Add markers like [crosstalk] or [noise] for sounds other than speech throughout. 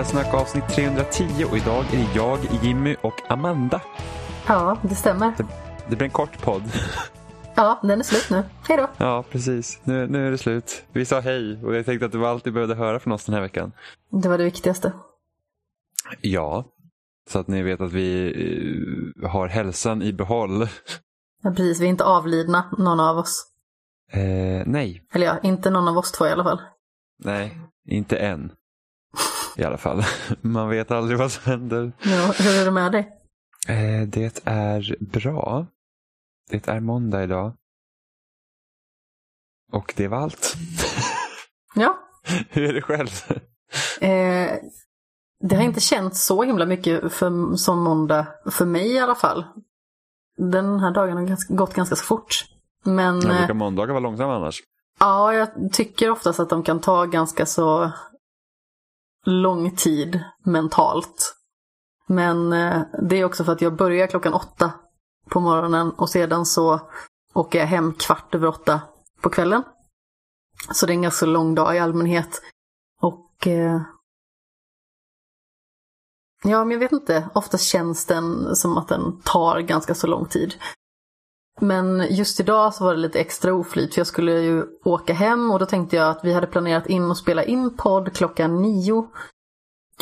Spelsnack avsnitt 310 och idag är det jag, Jimmy och Amanda. Ja, det stämmer. Det, det blir en kort podd. Ja, den är slut nu. Hej då. Ja, precis. Nu, nu är det slut. Vi sa hej och jag tänkte att det var allt du behövde höra från oss den här veckan. Det var det viktigaste. Ja, så att ni vet att vi eh, har hälsan i behåll. Ja, precis, vi är inte avlidna, någon av oss. Eh, nej, Eller ja, inte någon av oss två i alla fall. nej, inte än. I alla fall. [laughs] Man vet aldrig vad som händer. Ja, hur är det med dig? Eh, det är bra. Det är måndag idag. Och det var allt. Ja, [laughs] Hur är det själv? eh, det har inte känts så himla mycket för, som måndag, för mig i alla fall. Den här dagen har ganska, gått ganska så fort. Men eh, brukar måndagar vara långsamma annars. ja, jag tycker oftast att de kan ta ganska så lång tid mentalt. Men eh, det är också för att jag börjar klockan åtta på morgonen och sedan så åker jag hem kvart över åtta på kvällen. Så det är en ganska lång dag i allmänhet. Och eh, ja, men jag vet inte. Oftast känns den som att den tar ganska så lång tid. Men just idag så var det lite extra oflyt för jag skulle ju åka hem och då tänkte jag att vi hade planerat in och spela in podd klockan nio.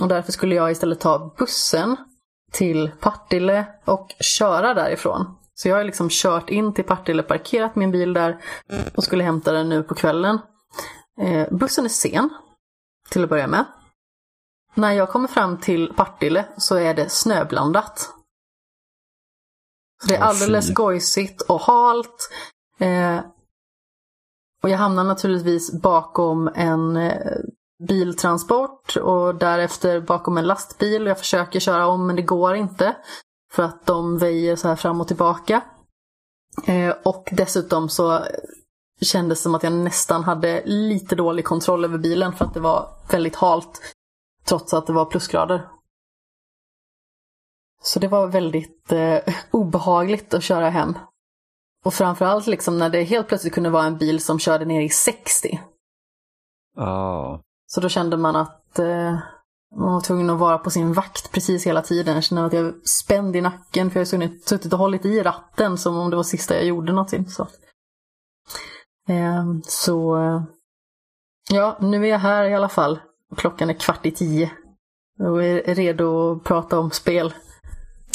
Och därför skulle jag istället ta bussen till Partille och köra därifrån. Så jag har liksom kört in till Partille, parkerat min bil där och skulle hämta den nu på kvällen. Eh, bussen är sen, till att börja med. När jag kommer fram till Partille så är det snöblandat. Så det är alldeles gojsigt och halt. Eh, och jag hamnar naturligtvis bakom en eh, biltransport och därefter bakom en lastbil. Jag försöker köra om men det går inte. För att de väjer så här fram och tillbaka. Eh, och dessutom så kändes det som att jag nästan hade lite dålig kontroll över bilen för att det var väldigt halt. Trots att det var plusgrader. Så det var väldigt eh, [laughs] obehagligt att köra hem. Och framförallt liksom när det helt plötsligt kunde vara en bil som körde ner i 60. Ja. Så då kände man att eh, man var tvungen att vara på sin vakt precis hela tiden. Jag kände att jag spänd i nacken för jag har suttit- och hållit i ratten som om det var sista jag gjorde någonting. Så, eh, så ja, nu är jag här i alla fall. Klockan är kvart i tio. Och är redo att prata om spel.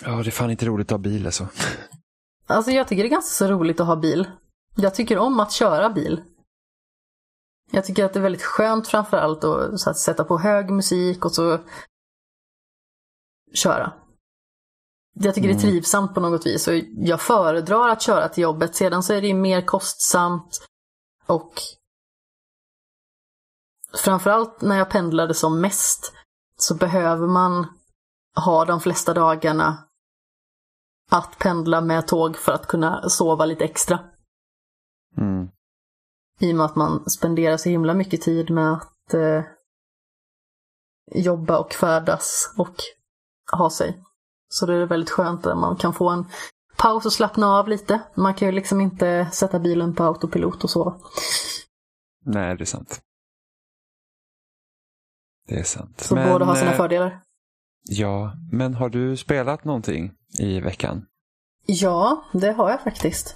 Ja, det är fan inte roligt att ha bil alltså. Alltså jag tycker det är ganska så roligt att ha bil. Jag tycker om att köra bil. Jag tycker att det är väldigt skönt framförallt att så att sätta på hög musik och så köra. Jag tycker det är Mm. trivsamt på något vis och jag föredrar att köra till jobbet. Sedan så är det ju mer kostsamt och framförallt när jag pendlade som mest så behöver man ha de flesta dagarna att pendla med tåg för att kunna sova lite extra. Mm. I och med att man spenderar så himla mycket tid med att eh, jobba och färdas och ha sig. Så det är väldigt skönt att man kan få en paus och slappna av lite. Man kan ju liksom inte sätta bilen på autopilot och sova. Nej, det är sant. Det är sant. Så båda har sina eh, fördelar. Ja, men har du spelat någonting i veckan? Ja, det har jag faktiskt.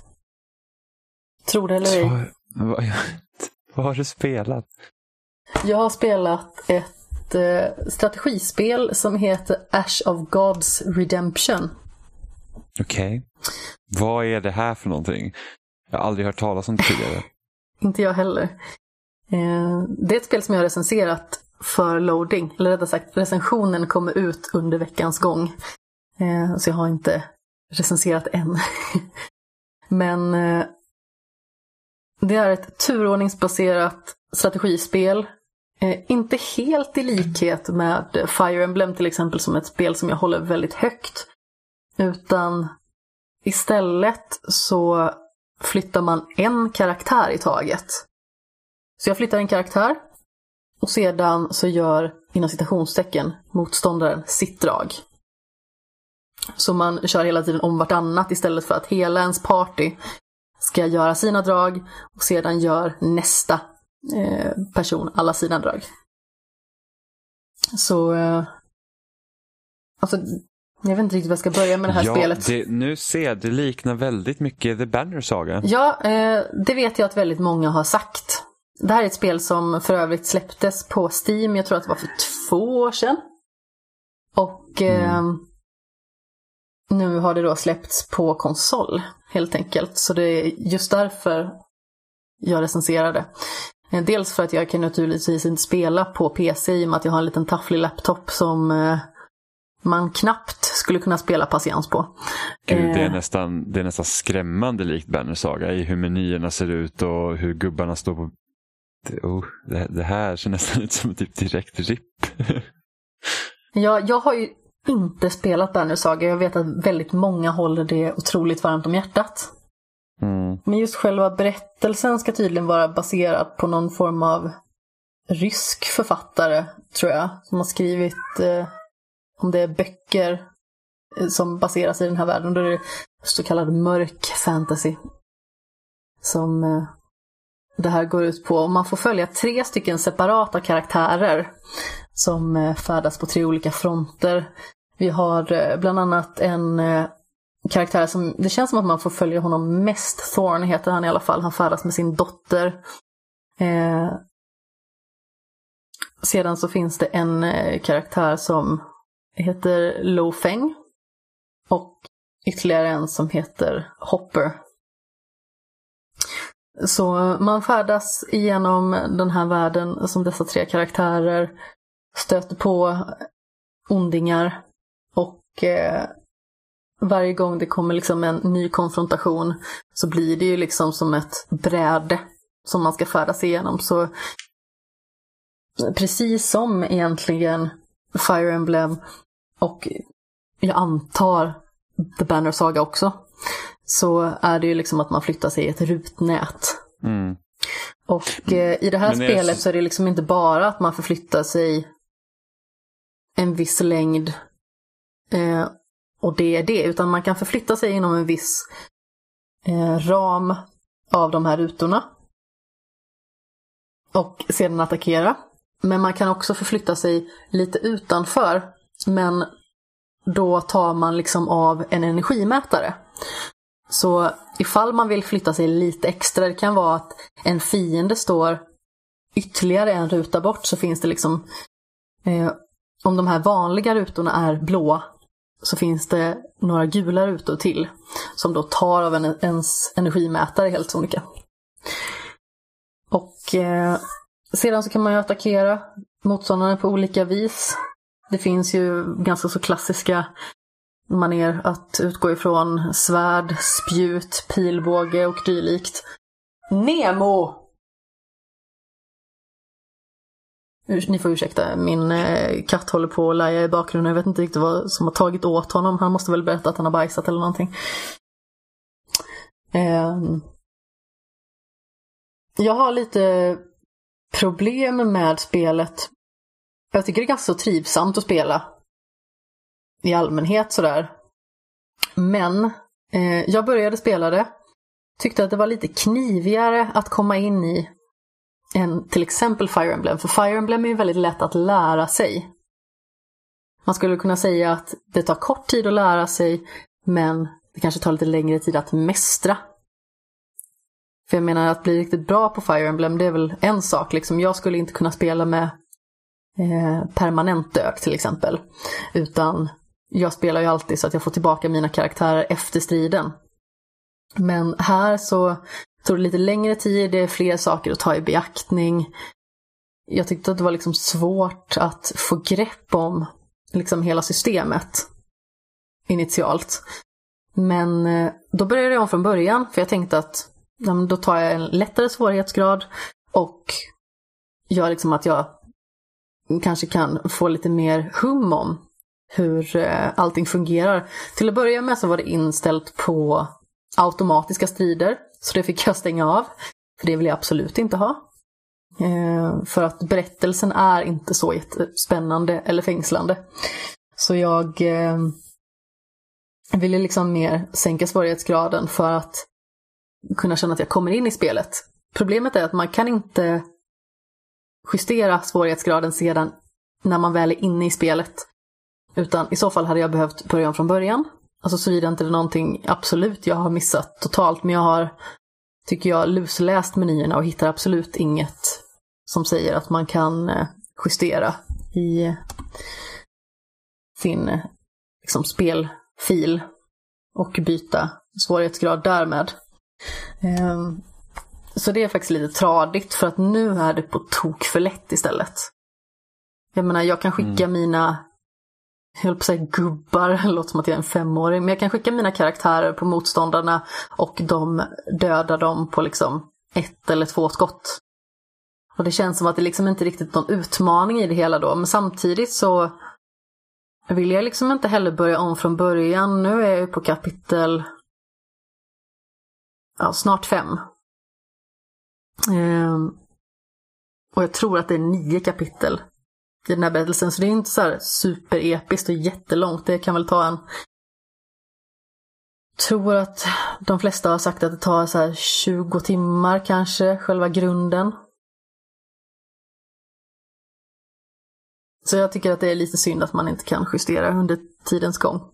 Tror det eller ej. Vad, [laughs] vad, har du spelat? Jag har spelat ett eh, strategispel som heter Ash of Gods Redemption. Okej. Vad är det här för någonting? Jag har aldrig hört talas om det tidigare. [laughs] Inte jag heller. Eh, det är ett spel som jag har recenserat för loading. Eller rättare sagt, recensionen kommer ut under veckans gång. Eh, så jag har inte recenserat än. [laughs] Men eh, det är ett turordningsbaserat strategispel. Eh, inte helt i likhet med Fire Emblem till exempel som ett spel som jag håller väldigt högt. Utan istället så flyttar man en karaktär i taget. Så jag flyttar en karaktär och sedan så gör, inom citationstecken, motståndaren sitt drag. Så man kör hela tiden om vartannat istället för att hela ens party ska göra sina drag och sedan gör nästa eh, person alla sina drag. Så... Eh, alltså, jag vet inte riktigt var jag ska börja med det här ja, spelet. Det, nu ser jag, det liknar väldigt mycket The Banner Saga. Ja, eh, det vet jag att väldigt många har sagt. Det här är ett spel som för övrigt släpptes på Steam, jag tror att det var för två år sedan. Och eh, mm. Nu har det då släppts på konsol helt enkelt. Så det är just därför jag recenserade. Eh, dels för att jag kan naturligtvis inte spela på PC i och med att jag har en liten tafflig laptop som eh, man knappt skulle kunna spela patiens på. Gud, det, är eh. nästan, det är nästan skrämmande likt Banner Saga i hur menyerna ser ut och hur gubbarna står på... Det, oh, det, det här ser nästan ut som typ direkt RIP. [laughs] ja, jag har ju inte spelat Banner Saga. Jag vet att väldigt många håller det otroligt varmt om hjärtat. Mm. Men just själva berättelsen ska tydligen vara baserad på någon form av rysk författare, tror jag, som har skrivit eh, om det är böcker eh, som baseras i den här världen. Då är det så kallad mörk fantasy. Som eh, det här går ut på. Och man får följa tre stycken separata karaktärer som eh, färdas på tre olika fronter. Vi har eh, bland annat en eh, karaktär som, det känns som att man får följa honom mest. Thorn heter han i alla fall. Han färdas med sin dotter. Eh, sedan så finns det en eh, karaktär som heter Lo Feng. Och ytterligare en som heter Hopper. Så man färdas igenom den här världen som dessa tre karaktärer stöter på ondingar eh, varje gång det kommer liksom en ny konfrontation så blir det ju liksom som ett bräde som man ska färdas igenom. Så precis som egentligen Fire Emblem och jag antar The Banner Saga också, så är det ju liksom att man flyttar sig i ett rutnät. Mm. Och eh, i det här spelet är... så är det liksom inte bara att man förflyttar sig en viss längd eh, och det är det, utan man kan förflytta sig inom en viss eh, ram av de här rutorna. Och sedan attackera. Men man kan också förflytta sig lite utanför, men då tar man liksom av en energimätare. Så ifall man vill flytta sig lite extra, det kan vara att en fiende står ytterligare en ruta bort så finns det liksom eh, om de här vanliga rutorna är blåa så finns det några gula rutor till som då tar av en, ens energimätare helt sonika. Och eh, sedan så kan man ju attackera motståndaren på olika vis. Det finns ju ganska så klassiska maner att utgå ifrån svärd, spjut, pilbåge och dylikt. Nemo! Ni får ursäkta, min eh, katt håller på att laja i bakgrunden. Jag vet inte riktigt vad som har tagit åt honom. Han måste väl berätta att han har bajsat eller någonting. Ehm. Jag har lite problem med spelet. Jag tycker det är ganska så trivsamt att spela. I allmänhet sådär. Men eh, jag började spela det. Tyckte att det var lite knivigare att komma in i än till exempel Fire Emblem. För Fire Emblem är ju väldigt lätt att lära sig. Man skulle kunna säga att det tar kort tid att lära sig, men det kanske tar lite längre tid att mästra. För jag menar, att bli riktigt bra på Fire Emblem, det är väl en sak. Liksom, jag skulle inte kunna spela med eh, permanent dök till exempel. Utan jag spelar ju alltid så att jag får tillbaka mina karaktärer efter striden. Men här så tog det lite längre tid, det är fler saker att ta i beaktning. Jag tyckte att det var liksom svårt att få grepp om liksom hela systemet initialt. Men eh, då började jag om från början, för jag tänkte att ja, då tar jag en lättare svårighetsgrad och gör liksom att jag kanske kan få lite mer hum om hur eh, allting fungerar. Till att börja med så var det inställt på automatiska strider. Så det fick jag stänga av. För det vill jag absolut inte ha. Eh, för att berättelsen är inte så jättespännande eller fängslande. Så jag eh, ville liksom mer sänka svårighetsgraden för att kunna känna att jag kommer in i spelet. Problemet är att man kan inte justera svårighetsgraden sedan när man väl är inne i spelet. Utan i så fall hade jag behövt börja om från början. Alltså såvida inte det är någonting absolut jag har missat totalt. Men jag har, tycker jag, lusläst menyerna och hittar absolut inget som säger att man kan eh, justera i sin liksom, spelfil och byta svårighetsgrad därmed. Ehm, så det är faktiskt lite tradigt för att nu är det på tok för lätt istället. Jag menar, jag kan skicka mm. mina, jag höll på att säga gubbar, det [laughs] låter som att jag är en femåring, men jag kan skicka mina karaktärer på motståndarna och de dödar dem på liksom ett eller två skott. Och det känns som att det liksom inte riktigt är någon utmaning i det hela då, men samtidigt så vill jag liksom inte heller börja om från början. Nu är jag ju på kapitel ja, snart fem. Ehm, och jag tror att det är nio kapitel i den här berättelsen. Så det är inte så här superepiskt och jättelångt. Det kan väl ta en... tror att de flesta har sagt att det tar så här 20 timmar kanske, själva grunden. Så jag tycker att det är lite synd att man inte kan justera under tidens gång.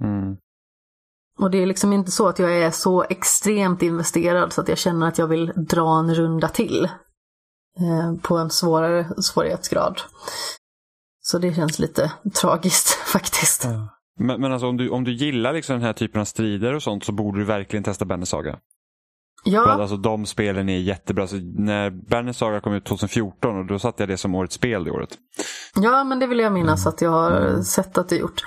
Mm. Och det är liksom inte så att jag är så extremt investerad så att jag känner att jag vill dra en runda till. Eh, på en svårare svårighetsgrad. Så det känns lite tragiskt [laughs] faktiskt. Ja. Men, men alltså om du, om du gillar liksom den här typen av strider och sånt så borde du verkligen testa Benners Saga. Ja. alltså de spelen är jättebra. Så när Banners Saga kom ut 2014 och då satte jag det som årets spel det året. Ja, men det vill jag minnas att jag har mm. sett att det gjort.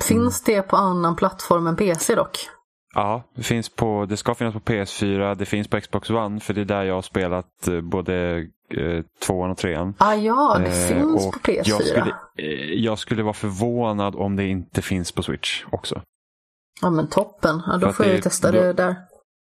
Finns det på annan plattform än PC dock? Ja, det, finns på, det ska finnas på PS4, det finns på Xbox One för det är där jag har spelat eh, både eh, tvåan och trean. Ah, ja, det eh, finns på PS4. Jag skulle, eh, jag skulle vara förvånad om det inte finns på Switch också. Ja men toppen, ja, då får jag ju testa det där.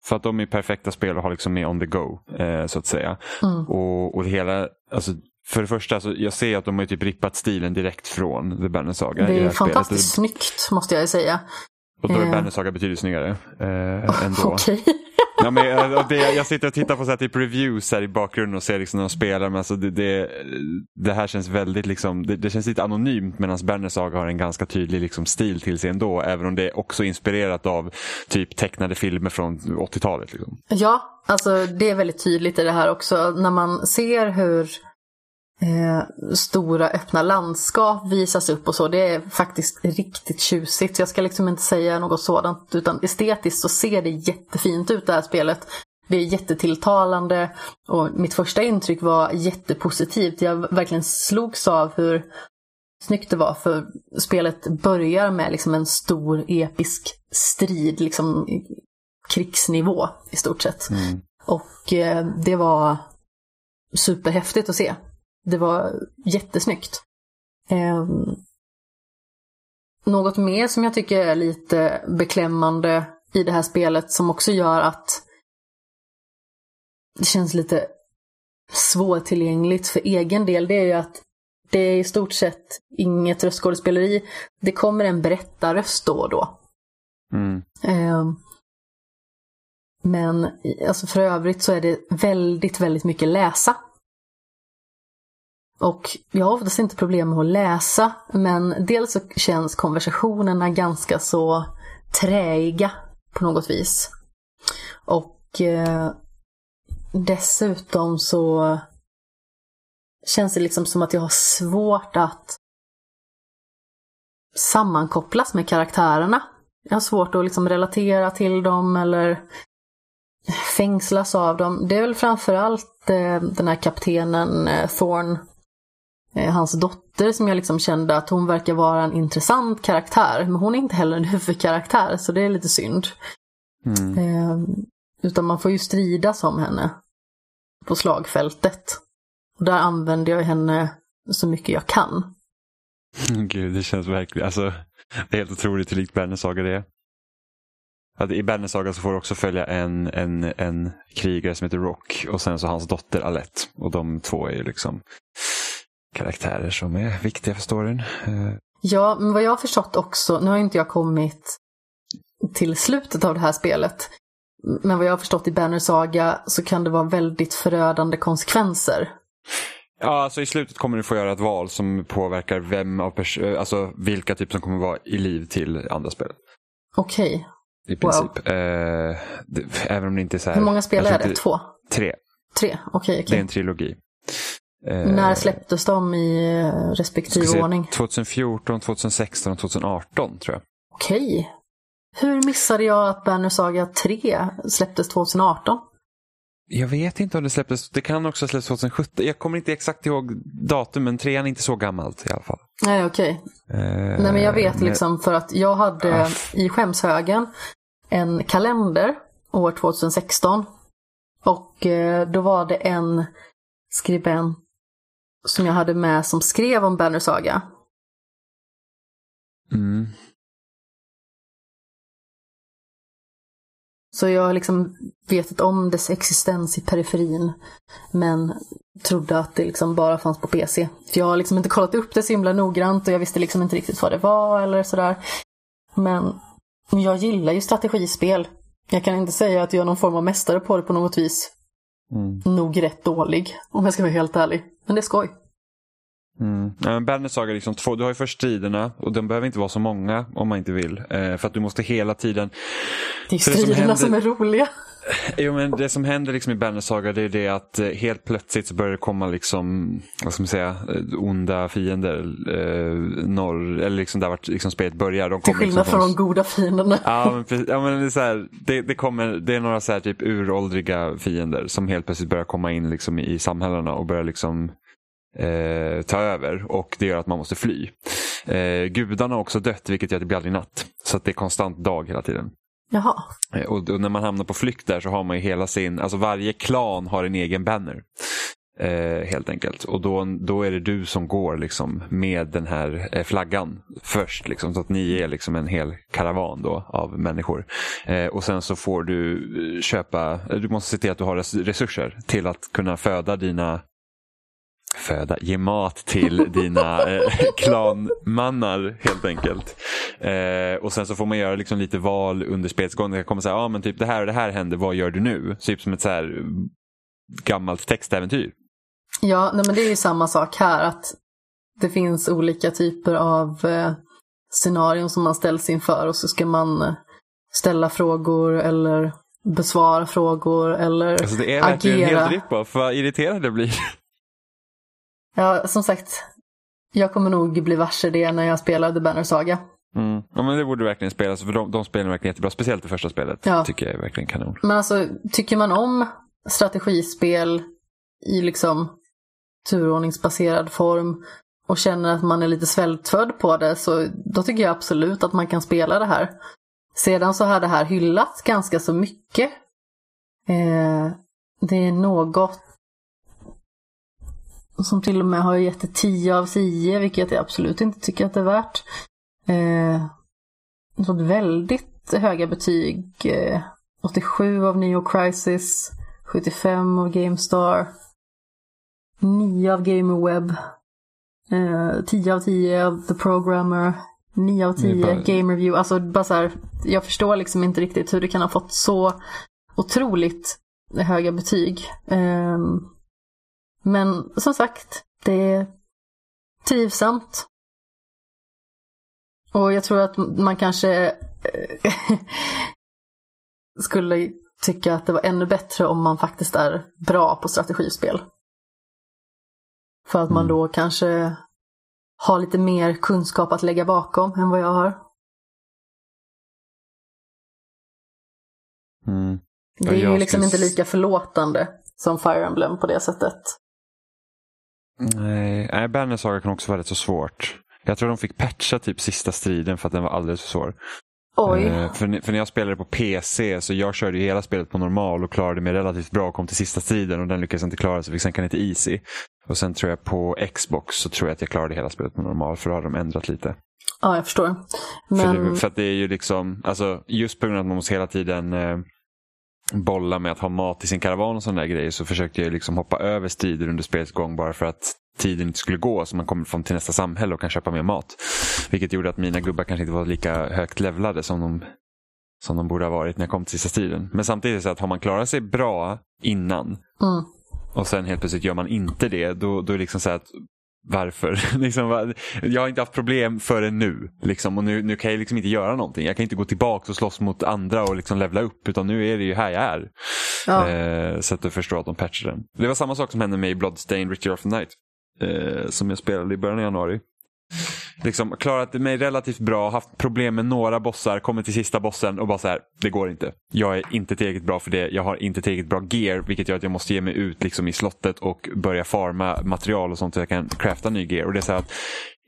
För att de är perfekta spel att ha liksom med on the go, eh, så att säga. Mm. Och, och det hela, alltså, för det första, alltså, jag ser att de har typ rippat stilen direkt från The Banner Saga. Det är det fantastiskt spelet. snyggt, måste jag säga. Och då är. Banner Saga betydligt snyggare. Eh, [laughs] ändå. Okej ja, men, eh, det, jag sitter och tittar på så här, typ reviews här i bakgrunden och ser liksom när de spelar. Men alltså det, det, det här känns väldigt liksom, det, det känns lite anonymt medan Berners Saga har en ganska tydlig liksom, stil till sig ändå. Även om det är också inspirerat av typ tecknade filmer från 80-talet. Liksom. Ja, alltså det är väldigt tydligt i det här också. När man ser hur eh, stora öppna landskap visas upp och så. Det är faktiskt riktigt tjusigt. Jag ska liksom inte säga något sådant. Utan estetiskt så ser det jättefint ut det här spelet. Det är jättetilltalande och mitt första intryck var jättepositivt. Jag verkligen slogs av hur snyggt det var för spelet börjar med liksom en stor episk strid, liksom krigsnivå i stort sett. Mm. Och eh, det var superhäftigt att se. Det var jättesnyggt. Eh, något mer som jag tycker är lite beklämmande i det här spelet som också gör att det känns lite svårtillgängligt för egen del, det är ju att det är i stort sett inget röstskådespeleri. Det kommer en berättarröst då och då. Mm. Eh, men alltså för övrigt så är det väldigt, väldigt mycket läsa. Och jag har oftast inte problem med att läsa, men dels så känns konversationerna ganska så träiga på något vis. Och eh, dessutom så känns det liksom som att jag har svårt att sammankopplas med karaktärerna. Jag har svårt att liksom relatera till dem eller fängslas av dem. Det är väl framförallt eh, den här kaptenen eh, Thorn hans dotter som jag liksom kände att hon verkar vara en intressant karaktär. Men hon är inte heller en [laughs] huvudkaraktär så det är lite synd. Mm. Eh, utan man får ju strida som henne på slagfältet. Och där använder jag henne så mycket jag kan. [laughs] Gud, det känns verkligen, alltså det är helt otroligt hur likt Berners saga det är. Att I Berners saga så får du också följa en, en, en krigare som heter Rock och sen så hans dotter Alette. Och de två är ju liksom karaktärer som är viktiga för storyn. Eh, ja, men vad jag har förstått också, nu har inte jag kommit till slutet av det här spelet, men vad jag har förstått i Banner Saga så kan det vara väldigt förödande konsekvenser. Ja, alltså i slutet kommer du få göra ett val som påverkar vem av pers- alltså vilka typ som kommer vara i liv till andra spelet. Okej. I princip. Eh, det, även om det inte är så här. Hur många spel är det? inte- Två? Tre. Tre? Okej, Det är en trilogi. Eh, När släpptes de i eh, respektive se, ordning? 2014, 2016 och 2018 tror jag. Okej. Hur missade jag att Banner Saga 3 släpptes 2018? Jag vet inte om det släpptes. Det kan också ha släppts 2017. Jag kommer inte exakt ihåg datum men trean är inte så gammalt i alla fall. Nej, okej. Eh, Nej, men jag vet liksom för att jag hade Aff. i skämshögen en kalender år 2016. Och eh, då var det en skribent som jag hade med som skrev om Banner Saga. Mm. Så jag har liksom vetat om dess existens i periferin. Men trodde att det liksom bara fanns på PC. För jag har liksom inte kollat upp det så himla noggrant och jag visste liksom inte riktigt vad det var eller sådär. Men jag gillar ju strategispel. Jag kan inte säga att jag är någon form av mästare på det på något vis. Mm. Nog rätt dålig, om jag ska vara helt ärlig. Men det är skoj. Mm. Ja, Saga är liksom två. Du har ju först striderna och de behöver inte vara så många om man inte vill. Eh, för att du måste hela tiden Det är som striderna som, händer- är roliga. [laughs] Jo men det som händer liksom i Banner Saga det är det att eh, helt plötsligt så börjar det komma liksom, vad ska man säga, eh, onda fiender. Eh, norr, eller liksom där vart liksom spelet börjar. De Till kommer skillnad liksom från de goda fienderna. Ja men, precis, ja, men det, är så här, det, det, kommer, det är några så här typ uråldriga fiender som helt plötsligt börjar komma in liksom i samhällena och börjar liksom eh, ta över och det gör att man måste fly. Eh, gudarna har också dött vilket gör att det blir aldrig natt. Så att det är konstant dag hela tiden. Jaha. Eh, och, och när man hamnar på flykt där så har man ju hela sin, alltså varje klan har en egen banner. Eh, helt enkelt. Och då, då är det du som går liksom med den här eh, flaggan först. Liksom, så att ni är liksom en hel karavan då av människor. Eh, och sen så får du eh, köpa, eh, du måste se till att du har resurser till att kunna föda dina Föda, ge mat till [laughs] dina eh, klanmannar helt enkelt. Eh, och sen så får man göra liksom lite val under spelets gång. Det komma säga, ja ah, men typ det här och det här händer, vad gör du nu? Typ som ett så här gammalt textäventyr. Ja, nej men det är ju samma sak här. att Det finns olika typer av eh, scenarion som man ställs inför och så ska man eh, ställa frågor eller besvara frågor eller Alltså det är verkligen agera. helt rip-off. Vad irriterad jag blir. Ja, som sagt, jag kommer nog bli varse det när jag spelar The Banner Saga. Mm. Ja, men det borde verkligen spelas, för de, de spelar verkligen jättebra. Speciellt det första spelet Ja. tycker jag är verkligen kanon. Men alltså, tycker man om strategispel i liksom turordningsbaserad form och känner att man är lite svältfödd på det så då tycker jag absolut att man kan spela det här. Sedan så har det här hyllats ganska så mycket. Eh, det är något som till och med har gett det 10 av 10, vilket jag absolut inte tycker att det är värt. Eh, fått väldigt höga betyg. Eh, 87 av Neo Crisis, 75 av GameStar, 9 av GamerWeb, eh, 10 av 10 av The Programmer, 9 av Det är 10 bara- Game Review. Alltså bara så här, jag förstår liksom inte riktigt hur det kan ha fått så otroligt höga betyg. Ehm, men som sagt, det är trivsamt. Och jag tror att man kanske eh, [laughs] skulle tycka att det var ännu bättre om man faktiskt är bra på strategispel. För att man Mm. då kanske har lite mer kunskap att lägga bakom än vad jag har. Mm. Det är ju liksom inte lika förlåtande som Fire Emblem på det sättet. Nej, nej, Banner Saga kan också vara rätt så svårt. Jag tror de fick patcha typ sista striden för att den var alldeles för svår. Oj, Eh, för, för när jag spelade på PC så jag körde ju hela spelet på normal och klarade mig relativt bra och kom till sista striden och den lyckades inte klara så fick sänka ner till easy. Och sen tror jag på Xbox så tror jag att jag klarade hela spelet på normal för då har de ändrat lite. ja jag förstår. För, Men det, för att det är ju liksom, alltså just på grund av att man måste hela tiden eh, bolla med att ha mat i sin karavan och sådana där grejer så försökte jag liksom hoppa över strider under spelets gång bara för att tiden inte skulle gå så man kommer från till nästa samhälle och kan köpa mer mat. Vilket gjorde att mina gubbar kanske inte var lika högt levlade som de, som de borde ha varit när jag kom till sista striden. Men samtidigt så att har man klarat sig bra innan mm, och sen helt plötsligt gör man inte det, då, då är det liksom så att varför? [laughs] liksom, jag har inte haft problem förrän nu. Liksom, och nu, nu kan jag liksom inte göra någonting. Jag kan inte gå tillbaka och slåss mot andra och liksom levla upp. Utan nu är det ju här jag är. Ja. Eh, så att du förstår att de patchar den. Det var samma sak som hände med i Bloodstained Ritual of the Night. Eh, som jag spelade i början av januari liksom klarat mig relativt bra, haft problem med några bossar, kommit till sista bossen och bara så här, det går inte. Jag är inte tillräckligt bra för det, jag har inte tillräckligt bra gear vilket gör att jag måste ge mig ut liksom i slottet och börja farma material och sånt så jag kan crafta ny gear. Och det är så att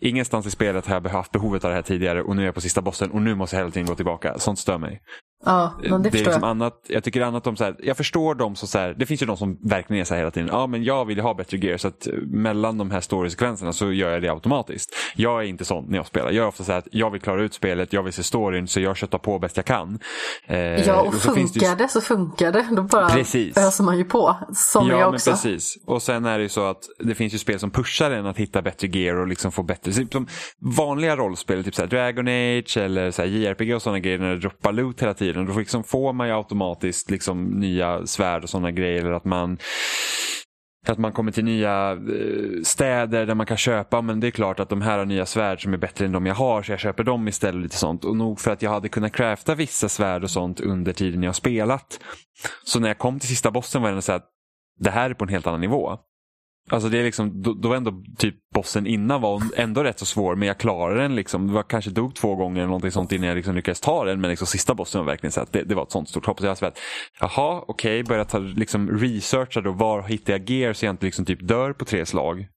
Ingenstans i spelet har jag haft behovet av det här tidigare och nu är jag på sista bossen och nu måste jag hela tiden gå tillbaka. Sånt stör mig. Ja, men det, det är liksom jag. Annat, jag tycker annat om så här, jag förstår dem som så här, det finns ju de som verkligen är så här hela tiden, ja men jag vill ha bättre gear så att mellan de här story-sekvenserna så gör jag det automatiskt. Jag är inte sån när jag spelar, jag är ofta så här att jag vill klara ut spelet, jag vill se storyn så jag köttar på bäst jag kan. Eh, ja och, och så funkar det, så funkar det, då bara precis. öser man ju på. Som ja, jag också. Men precis. Och sen är det ju så att det finns ju spel som pushar en att hitta bättre gear och liksom få bättre, som vanliga rollspel, typ så Dragon Age eller så JRPG och sådana grejer när det droppar loot hela tiden, då liksom får man ju automatiskt liksom nya svärd och sådana grejer. Eller att man att man kommer till nya eh, städer där man kan köpa, men det är klart att de här har nya svärd som är bättre än de jag har, så jag köper dem istället. lite sånt. Och nog för att jag hade kunnat crafta vissa svärd och sånt under tiden jag spelat. Så när jag kom till sista bossen var det så att det här är på en helt annan nivå. Alltså det är liksom, då, då var ändå typ bossen innan var ändå rätt så svår men jag klarade den liksom. Det var kanske dog två gånger eller någonting sånt innan jag liksom lyckades ta den. Men liksom sista bossen var verkligen så att det, det var ett sånt stort hopp. Så jag var att, jaha okej, okay, börja ta, liksom researcha då. Var hittar jag gear så jag inte liksom typ dör på tre slag.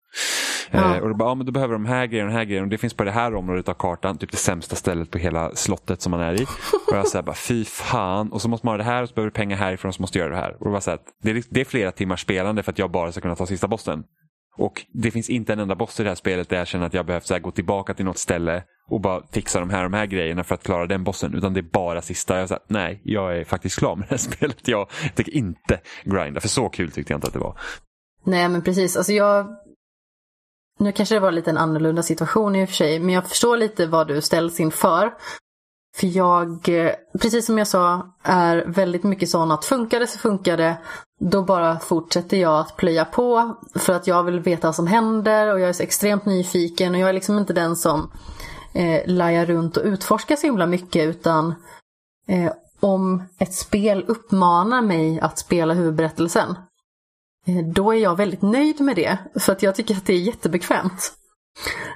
Ja. Eh, och då, bara, ja, men då behöver de här grejerna och här grejerna. Och det finns på det här området av kartan, typ det sämsta stället på hela slottet som man är i. [laughs] Och jag säger bara fy fan. Och så måste man ha det här och så behöver du pengar härifrån och så måste du göra det här. Och det, var så här, det, är, det är flera timmars spelande för att jag bara ska kunna ta sista bossen. Och det finns inte en enda boss i det här spelet där jag känner att jag behövt så gå tillbaka till något ställe och bara fixa de här, de här grejerna för att klara den bossen. Utan det är bara sista. Jag sa nej, jag är faktiskt klar med det här [laughs] spelet. Jag tänker inte grinda, för så kul tyckte jag inte att det var. Nej, men precis. Alltså jag nu kanske det var lite en annorlunda situation i och för sig, men jag förstår lite vad du ställs inför. För jag, eh, precis som jag sa, är väldigt mycket sån att funkar det så funkar det. Då bara fortsätter jag att plöja på för att jag vill veta vad som händer och jag är så extremt nyfiken och jag är liksom inte den som eh, lajar runt och utforskar så himla mycket utan eh, om ett spel uppmanar mig att spela huvudberättelsen Eh, då är jag väldigt nöjd med det. För att jag tycker att det är jättebekvämt.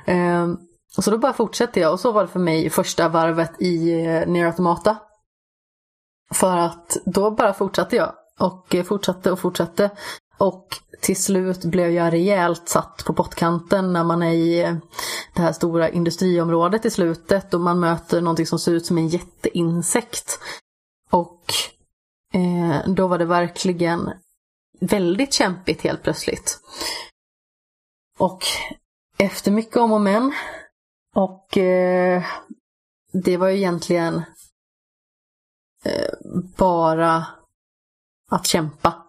Ehm, och så då bara fortsätter jag och så var det för mig första varvet i eh, Near Automata. För att då bara fortsatte jag och eh, fortsatte och fortsatte. Och till slut blev jag rejält satt på pottkanten när man är i eh, det här stora industriområdet i slutet och man möter någonting som ser ut som en jätteinsekt. Och eh, då var det verkligen väldigt kämpigt helt plötsligt. Och efter mycket om och men och eh, det var ju egentligen eh, bara att kämpa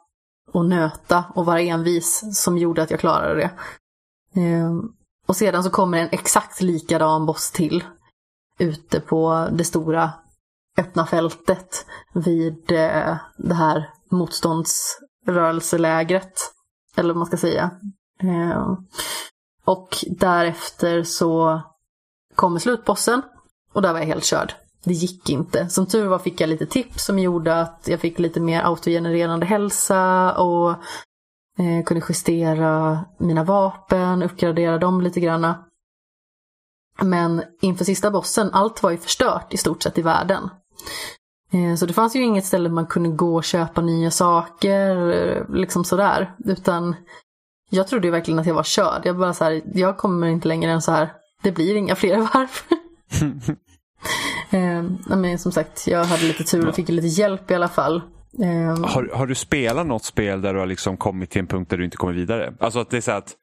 och nöta och vara envis som gjorde att jag klarade det. Eh, och sedan så kommer en exakt likadan boss till ute på det stora öppna fältet vid eh, det här motstånds rörelselägret. Eller vad man ska säga. Eh, och därefter så kommer slutbossen. Och där var jag helt körd. Det gick inte. Som tur var fick jag lite tips som gjorde att jag fick lite mer autogenererande hälsa och eh, kunde justera mina vapen, uppgradera dem lite granna. Men inför sista bossen, allt var ju förstört i stort sett i världen. Eh, så det fanns ju inget ställe man kunde gå och köpa nya saker, eh, liksom sådär. Utan jag trodde ju verkligen att jag var körd. Jag bara så här, jag kommer inte längre än så här. Det blir inga fler [laughs] varv. eh, men som sagt, jag hade lite tur och fick lite hjälp i alla fall. Har, har du spelat något spel där du har liksom kommit till en punkt där du inte kommer vidare? Alltså att det är så att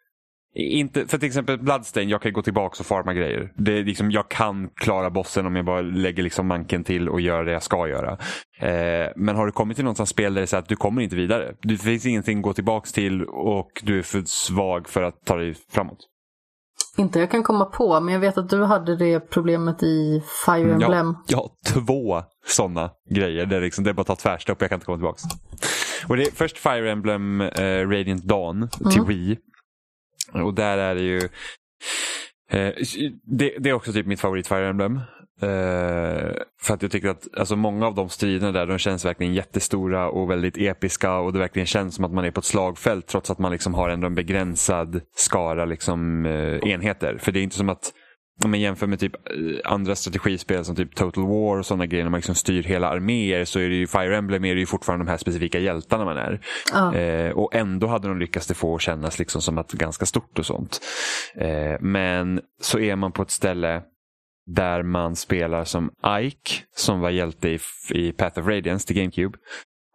inte, för till exempel Bloodstain, jag kan gå tillbaka och farma grejer. Det är liksom, jag kan klara bossen om jag bara lägger liksom manken till och gör det jag ska göra. Eh, men har du kommit till något spel där det är så att du kommer inte vidare. Det finns ingenting att gå tillbaka till och du är för svag för att ta dig framåt. Inte jag kan komma på, men jag vet att du hade det problemet i Fire Emblem. Ja, ja två sådana grejer. Där liksom, det är bara att ta tvärstopp jag kan inte komma tillbaka. Och det är först Fire Emblem eh, Radiant Dawn till Mm. Wii. Och där är det ju eh, det, det är också typ mitt favorit Fire Emblem. Eh, för att jag tycker att alltså, många av de striderna där de känns verkligen jättestora och väldigt episka och det verkligen känns som att man är på ett slagfält trots att man liksom har ändå en begränsad skara liksom, eh, enheter. För det är inte som att om man jämför med typ eh, andra strategispel som typ Total War och sådana grejer när man liksom styr hela arméer så är det ju Fire Emblem är det ju fortfarande de här specifika hjältarna man är. Ja. Eh, och ändå hade de lyckats det få att kännas liksom som att ganska stort och sånt. Eh, men så är man på ett ställe där man spelar som Ike som var hjälte i, i Path of Radiance till GameCube.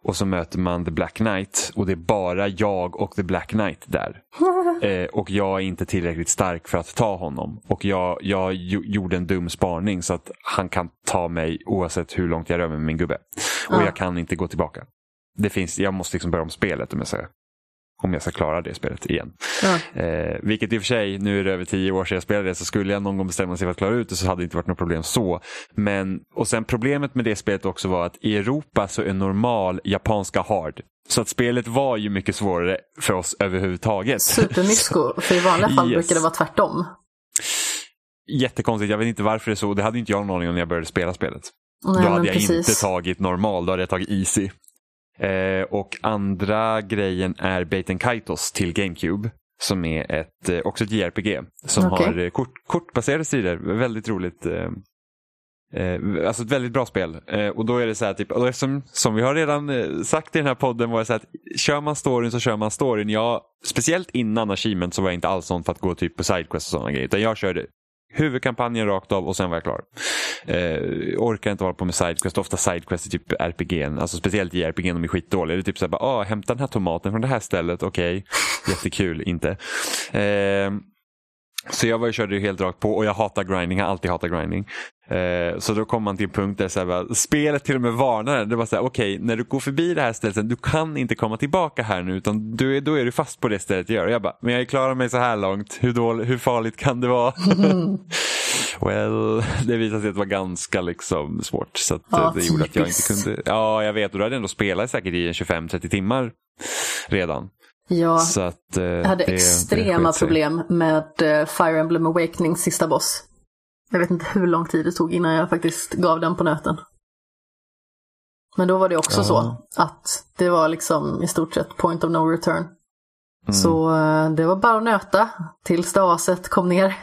Och så möter man The Black Knight och det är bara jag och The Black Knight där. [laughs] Eh, och jag är inte tillräckligt stark för att ta honom. Och jag, jag jo- gjorde en dum spaning så att han kan ta mig oavsett hur långt jag rör mig med min gubbe. Och Ja. jag kan inte gå tillbaka. Det finns, jag måste liksom börja om spelet om jag ska, om jag ska klara det spelet igen. Ja. Eh, vilket i och för sig, nu är det över tio år sedan jag spelade det, så skulle jag någon gång bestämma sig för att klara ut det så hade det inte varit något problem så. Men, och sen problemet med det spelet också var att i Europa så är normal japanska hard. Så att spelet var ju mycket svårare för oss överhuvudtaget. Supermysko, [laughs] för i vanliga fall Yes. brukar det vara tvärtom. Jättekonstigt, jag vet inte varför det är så. Det hade inte jag någon aning om när jag började spela spelet. Nej, då hade jag precis. inte tagit normal, då hade jag tagit easy. Eh, och andra grejen är Baten Kaitos till GameCube. Som är ett, eh, också ett JRPG. Som Okej. har eh, kort, kortbaserade strider. Väldigt roligt. Eh, alltså ett väldigt bra spel. Eh, och då är det så här, typ, och eftersom, som vi har redan sagt i den här podden, var det så här att kör man storyn så kör man storyn. Jag, speciellt innan Achievement så var jag inte alls sån för att gå typ på sidequest och sådana grejer. Utan jag körde huvudkampanjen rakt av och sen var jag klar. Eh, orkar inte hålla på med sidequest. Ofta sidequest är typ RPG. Alltså speciellt i RPG de är skitdåliga. Det är typ såhär, bara, ah, hämta den här tomaten från det här stället. Okej, [laughs] jättekul, inte. Eh, så jag var ju körde helt rakt på och jag hatar grinding, jag har alltid hatat grinding. Eh, så då kom man till en punkt där så här, bara, spelet till och med varnar en. Det var så här, okej, när du går förbi det här stället, du kan inte komma tillbaka här nu utan du är, då är du fast på det stället jag gör. Och jag bara, men jag klarar mig så här långt, hur, dålig, hur farligt kan det vara? [laughs] well, det visade sig att det var ganska liksom svårt. Så att, Ja, eh, det gjorde att jag inte kunde. Ja, jag vet. Och då hade ändå spelat säkert i 25-30 timmar redan. Ja, Så att, eh, jag hade det- det extrema sig. problem med Fire Emblem Awakening sista boss. Jag vet inte hur lång tid det tog innan jag faktiskt gav den på nöten. Men då var det också Ja. så att det var liksom i stort sett point of no return. Mm. Så eh, det var bara att nöta tills det aset kom ner.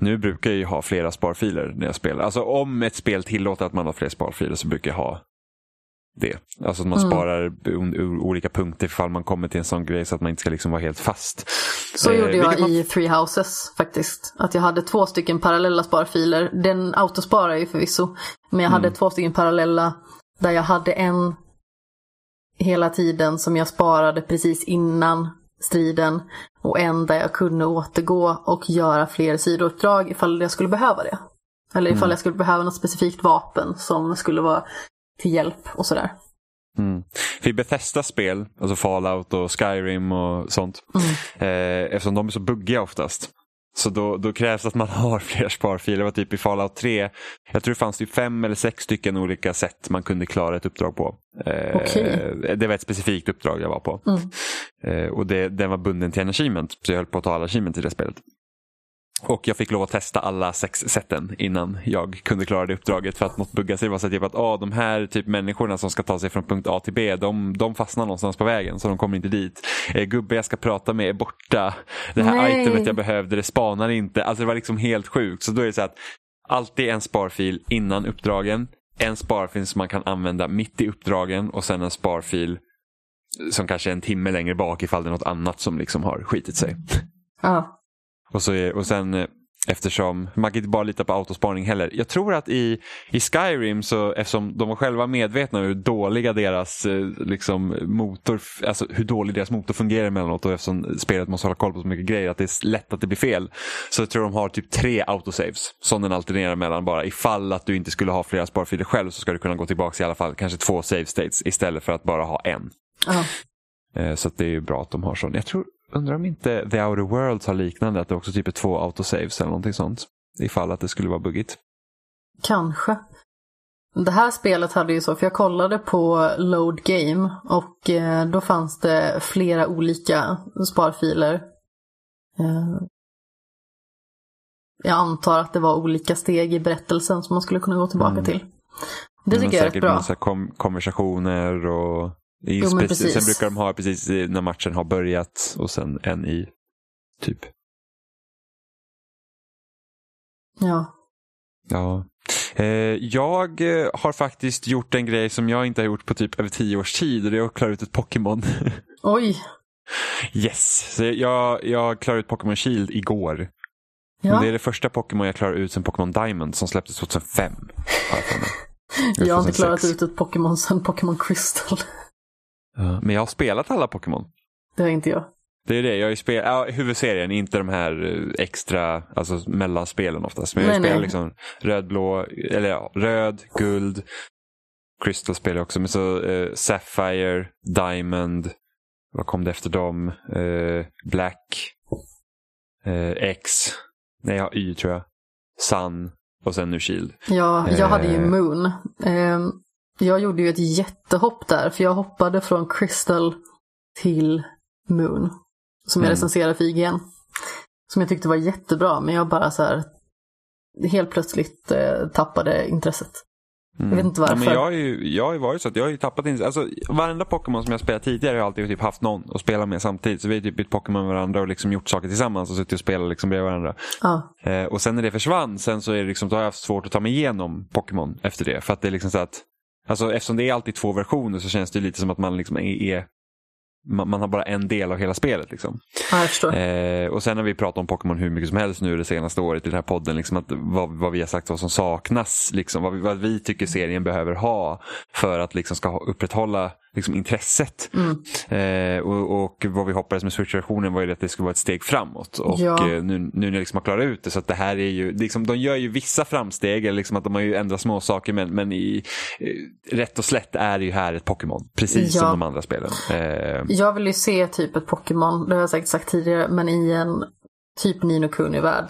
Nu brukar jag ju ha flera sparfiler när jag spelar. Alltså om ett spel tillåter att man har fler sparfiler så brukar jag ha det. Alltså att man Mm. sparar olika punkter ifall man kommer till en sån grej så att man inte ska liksom vara helt fast. Så Eh, gjorde jag man- i Three Houses faktiskt. Att jag hade två stycken parallella sparfiler. Den autosparar ju förvisso. Men jag hade Mm. två stycken parallella där jag hade en hela tiden som jag sparade precis innan striden. Och en där jag kunde återgå och göra fler sidouppdrag ifall jag skulle behöva det. Eller ifall Mm. jag skulle behöva något specifikt vapen som skulle vara till hjälp och sådär. Mm. För i Bethesda spel, alltså Fallout och Skyrim och sånt, Mm. eh, eftersom de är så buggiga oftast. Så då, då krävs att man [laughs] har fler sparfiler. Det var typ i Fallout 3, jag tror det fanns typ fem eller sex stycken olika sätt man kunde klara ett uppdrag på. Eh, Okej. Det var ett specifikt uppdrag jag var på. Mm. Eh, och det, den var bunden till en achievement, så jag höll på att ta alla achievement i det spelet. Och jag fick lov att testa alla sex sätten innan jag kunde klara det uppdraget för att något buggade sig. Var så att, typ att ah, de här typ människorna som ska ta sig från punkt A till B, de, de fastnar någonstans på vägen så de kommer inte dit. Eh, gubbe jag ska prata med är borta. Det här Nej. itemet jag behövde, det spanar inte. Alltså det var liksom helt sjukt. Så då är det så att alltid en sparfil innan uppdragen, en sparfil som man kan använda mitt i uppdragen och sen en sparfil som kanske är en timme längre bak ifall det är något annat som liksom har skitit sig. Ja. Och, så är, och sen eh, eftersom, man kan inte bara lita på autospaning heller. Jag tror att i, i Skyrim, så, eftersom de var själva medvetna om hur dåliga deras eh, liksom, motor, alltså hur dålig deras motor fungerar emellanåt och eftersom spelet måste hålla koll på så mycket grejer att det är lätt att det blir fel. Så jag tror de har typ tre autosaves som den alternerar mellan bara. Ifall att du inte skulle ha flera sparfiler själv så ska du kunna gå tillbaka i alla fall kanske två save states istället för att bara ha en. ja. Eh, Så det är ju bra att de har sån. Jag tror, undrar om inte The Outer Worlds har liknande, att det också typ är två autosaves eller någonting sånt. Ifall att det skulle vara buggigt. Kanske. Det här spelet hade ju så, för jag kollade på Load Game och eh, då fanns det flera olika sparfiler. Eh, jag antar att det var olika steg i berättelsen som man skulle kunna gå tillbaka Mm. till. Det tycker jag är rätt bra. Massa kom konversationer och Jo, precis. Sen brukar de ha precis när matchen har börjat och sen en i typ. Ja. Ja. Eh, jag eh, har faktiskt gjort en grej som jag inte har gjort på typ över tio års tid och det är att klara ut ett Pokémon. [laughs] Oj. yes! Så jag, jag klarade ut Pokémon Shield igår. Ja. Det är det första Pokémon jag klarar ut sen Pokémon Diamond som släpptes 2005. har [laughs] jag har inte 2006. klarat ut ett Pokémon sedan Pokémon Crystal. Ja, Men jag har spelat alla Pokémon. Det har inte jag. Det är det, jag har ju spelat, ja, huvudserien, inte de här eh, extra, alltså mellanspelen oftast. Men jag spelar liksom röd, blå, eller ja, röd, guld, Crystal spelar jag också, men så eh, Sapphire, Diamond, vad kom det efter dem? Eh, Black, eh, X, nej jag har Y tror jag, Sun och sen nu Shield. Ja, jag hade ju Eh. Moon. Jag gjorde ju ett jättehopp där, för jag hoppade från Crystal till Moon. Som jag Mm. recenserade för IGN. Som jag tyckte var jättebra, men jag bara så här helt plötsligt eh, tappade intresset. Jag vet inte varför. Mm. Ja, men jag, har ju, jag har ju varit så att jag har ju tappat in, alltså varenda Pokémon som jag spelat tidigare har jag alltid typ haft någon att spela med samtidigt. Så vi har typ bytt Pokémon med varandra och liksom gjort saker tillsammans och suttit och spelat liksom bredvid varandra. Ja, Eh, och sen när det försvann, sen så är det liksom, då har jag haft svårt att ta mig igenom Pokémon efter det. För att det är liksom så att, alltså eftersom det är alltid två versioner så känns det lite som att man liksom är, är man, man har bara en del av hela spelet. Liksom. ja. Eh, och sen har vi pratat om Pokémon hur mycket som helst nu det senaste året i den här podden. Liksom att vad, vad vi har sagt vad som saknas. Liksom, vad, vi, vad vi tycker serien behöver ha för att liksom ska upprätthålla liksom, intresset. Mm. Eh, och, och vad vi hoppades med Switch-versionen var ju att det skulle vara ett steg framåt. Och Ja. eh, nu, nu när jag liksom har klarat ut det så att det här är ju, liksom, de gör ju vissa framsteg, eller liksom att de har ju ändrat små saker men, men i, eh, rätt och slätt är det ju här ett Pokémon. Precis Ja. som de andra spelen. Eh, Jag vill ju se typ ett Pokémon, det har jag säkert sagt tidigare, men i en typ Nino Kuni-värld.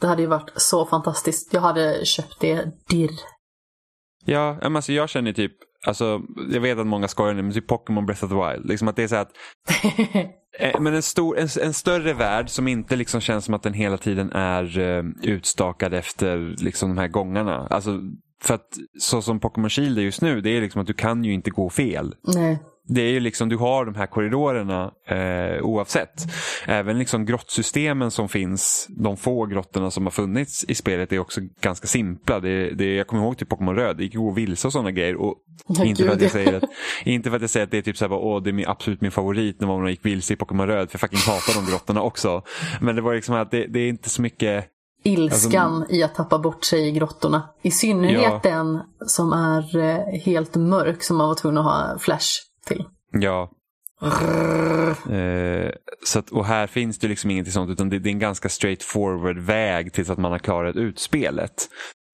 Det hade ju varit så fantastiskt. Jag hade köpt det dirr. Ja, alltså jag känner typ, alltså, jag vet att många skojar nu, men typ Pokémon Breath of the Wild. Liksom att det är så att, [laughs] eh, men en, stor, en, en större värld som inte liksom känns som att den hela tiden är eh, utstakad efter liksom de här gångarna. Alltså, för att så som Pokémon Shield är just nu, det är liksom att du kan ju inte gå fel. Nej. Det är ju liksom, du har de här korridorerna eh, oavsett. Även liksom grottsystemen som finns, de få grottorna som har funnits i spelet är också ganska simpla. Det, det, jag kommer ihåg till Pokémon Röd, det gick att gå vilse och sådana grejer. Och Ja, inte, för att jag ja. säger att, inte för att jag säger att det är typ så här, bara, åh, det är min, absolut min favorit när man gick vilse i Pokémon Röd, för jag fucking hatar de grottorna också. Men det var liksom att det, det är inte så mycket Ilskan i att tappa bort sig i grottorna. I synnerhet Ja. den som är eh, helt mörk som man var tvungen att ha flash till. Ja. Eh, så att, och här finns det liksom ingenting sånt utan det, det är en ganska straightforward väg tills att man har klarat ut spelet.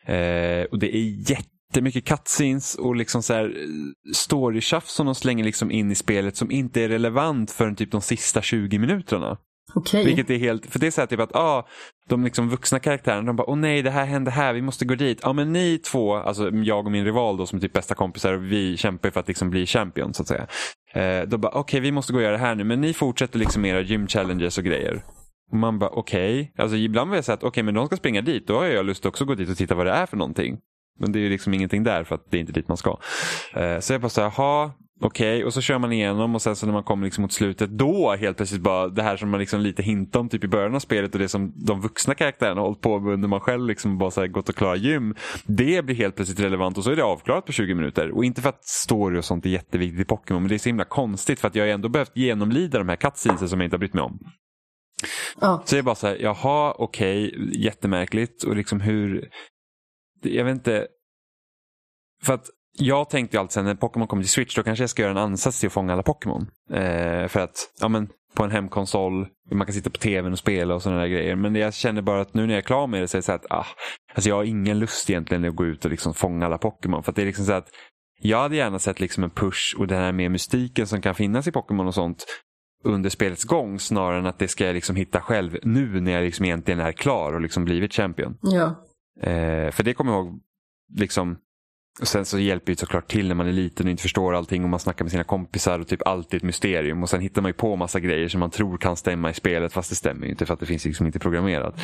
Eh, och det är jättemycket cutscenes och liksom så här eh, storytjafs som de slänger liksom in i spelet som inte är relevant förrän typ de sista 20 minuterna. Okej. Vilket är helt, för det är så här typ att ah, de liksom vuxna karaktärerna, de bara åh nej det här hände här, vi måste gå dit. Ja men ni två, alltså jag och min rival då som är typ bästa kompisar, vi kämpar ju för att liksom bli champion så att säga. Eh, då bara okej vi måste gå och göra det här nu, men ni fortsätter liksom era gym challenges och grejer. Och man bara okej, alltså ibland vill jag säga att okej men de ska springa dit, då har jag lust att också gå dit och titta vad det är för någonting. Men det är ju liksom ingenting där för att det är inte dit man ska. Eh, så jag bara så här, jaha, okej. Och så kör man igenom och sen så när man kommer liksom mot slutet då helt plötsligt bara det här som man liksom lite hintar om typ i början av spelet och det som de vuxna karaktärerna har hållit på med under man själv liksom bara så gått och klarat gym. Det blir helt plötsligt relevant och så är det avklarat på 20 minuter. Och inte för att story och sånt är jätteviktigt i Pokémon men det är så himla konstigt för att jag har ändå behövt genomlida de här cutscenes som jag inte har brytt mig om. Ja. Så jag är bara så här, jaha, okej, jättemärkligt. Och liksom hur, jag vet inte. För att jag tänkte ju alltid sen när Pokémon kommer till Switch, då kanske jag ska göra en ansats till att fånga alla Pokémon. Eh, för att, ja men, på en hemkonsol, man kan sitta på tvn och spela och sådana där grejer. Men jag känner bara att nu när jag är klar med det så är det så att, ah, alltså jag har ingen lust egentligen att gå ut och liksom fånga alla Pokémon. För att det är liksom så att, jag hade gärna sett liksom en push och den här med mystiken som kan finnas i Pokémon och sånt under spelets gång snarare än att det ska jag liksom hitta själv nu när jag liksom egentligen är klar och liksom blivit champion. Ja. Eh, för det kommer jag ihåg, liksom, och sen så hjälper det såklart till när man är liten och inte förstår allting och man snackar med sina kompisar och typ alltid ett mysterium. Och sen hittar man ju på massa grejer som man tror kan stämma i spelet fast det stämmer ju inte för att det finns liksom inte programmerat.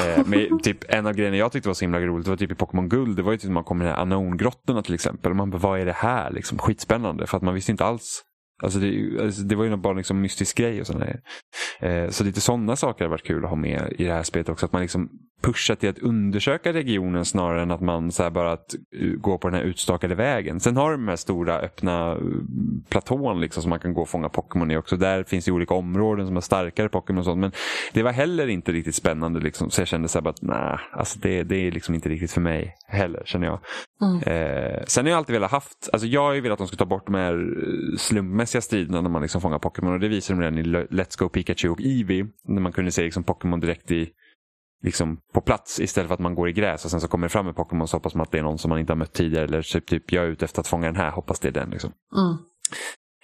Eh, men typ en av grejerna jag tyckte var så himla roligt var typ i Pokémon Guld. Det var ju typ när man kom i de här Unknown-grottorna till exempel. Och man bara, vad är det här? Liksom, skitspännande. För att man visste inte alls Alltså det, alltså det var ju bara liksom mystisk grej och sådär. Eh, så lite sådana saker har varit kul att ha med i det här spelet också. Att man liksom pushar till att undersöka regionen snarare än att man så bara att uh, gå på den här utstakade vägen. Sen har de här stora öppna uh, platån liksom som man kan gå och fånga Pokémon i också. Där finns det olika områden som har starkare Pokémon och sånt. Men det var heller inte riktigt spännande liksom. Så jag kände så här bara att nej, alltså det, det är liksom inte riktigt för mig heller känner jag. Mm. Eh, sen har jag alltid velat haft, alltså jag har ju velat att de ska ta bort de här uh, slumpmässiga striderna när man liksom fångar Pokémon. Och det visar de redan i Let's Go Pikachu och Eevee. När man kunde se liksom Pokémon direkt i liksom på plats istället för att man går i gräs och sen så kommer det fram en Pokémon så hoppas man att det är någon som man inte har mött tidigare eller typ, typ jag är ute efter att fånga den här, hoppas det är den. Liksom. Mm.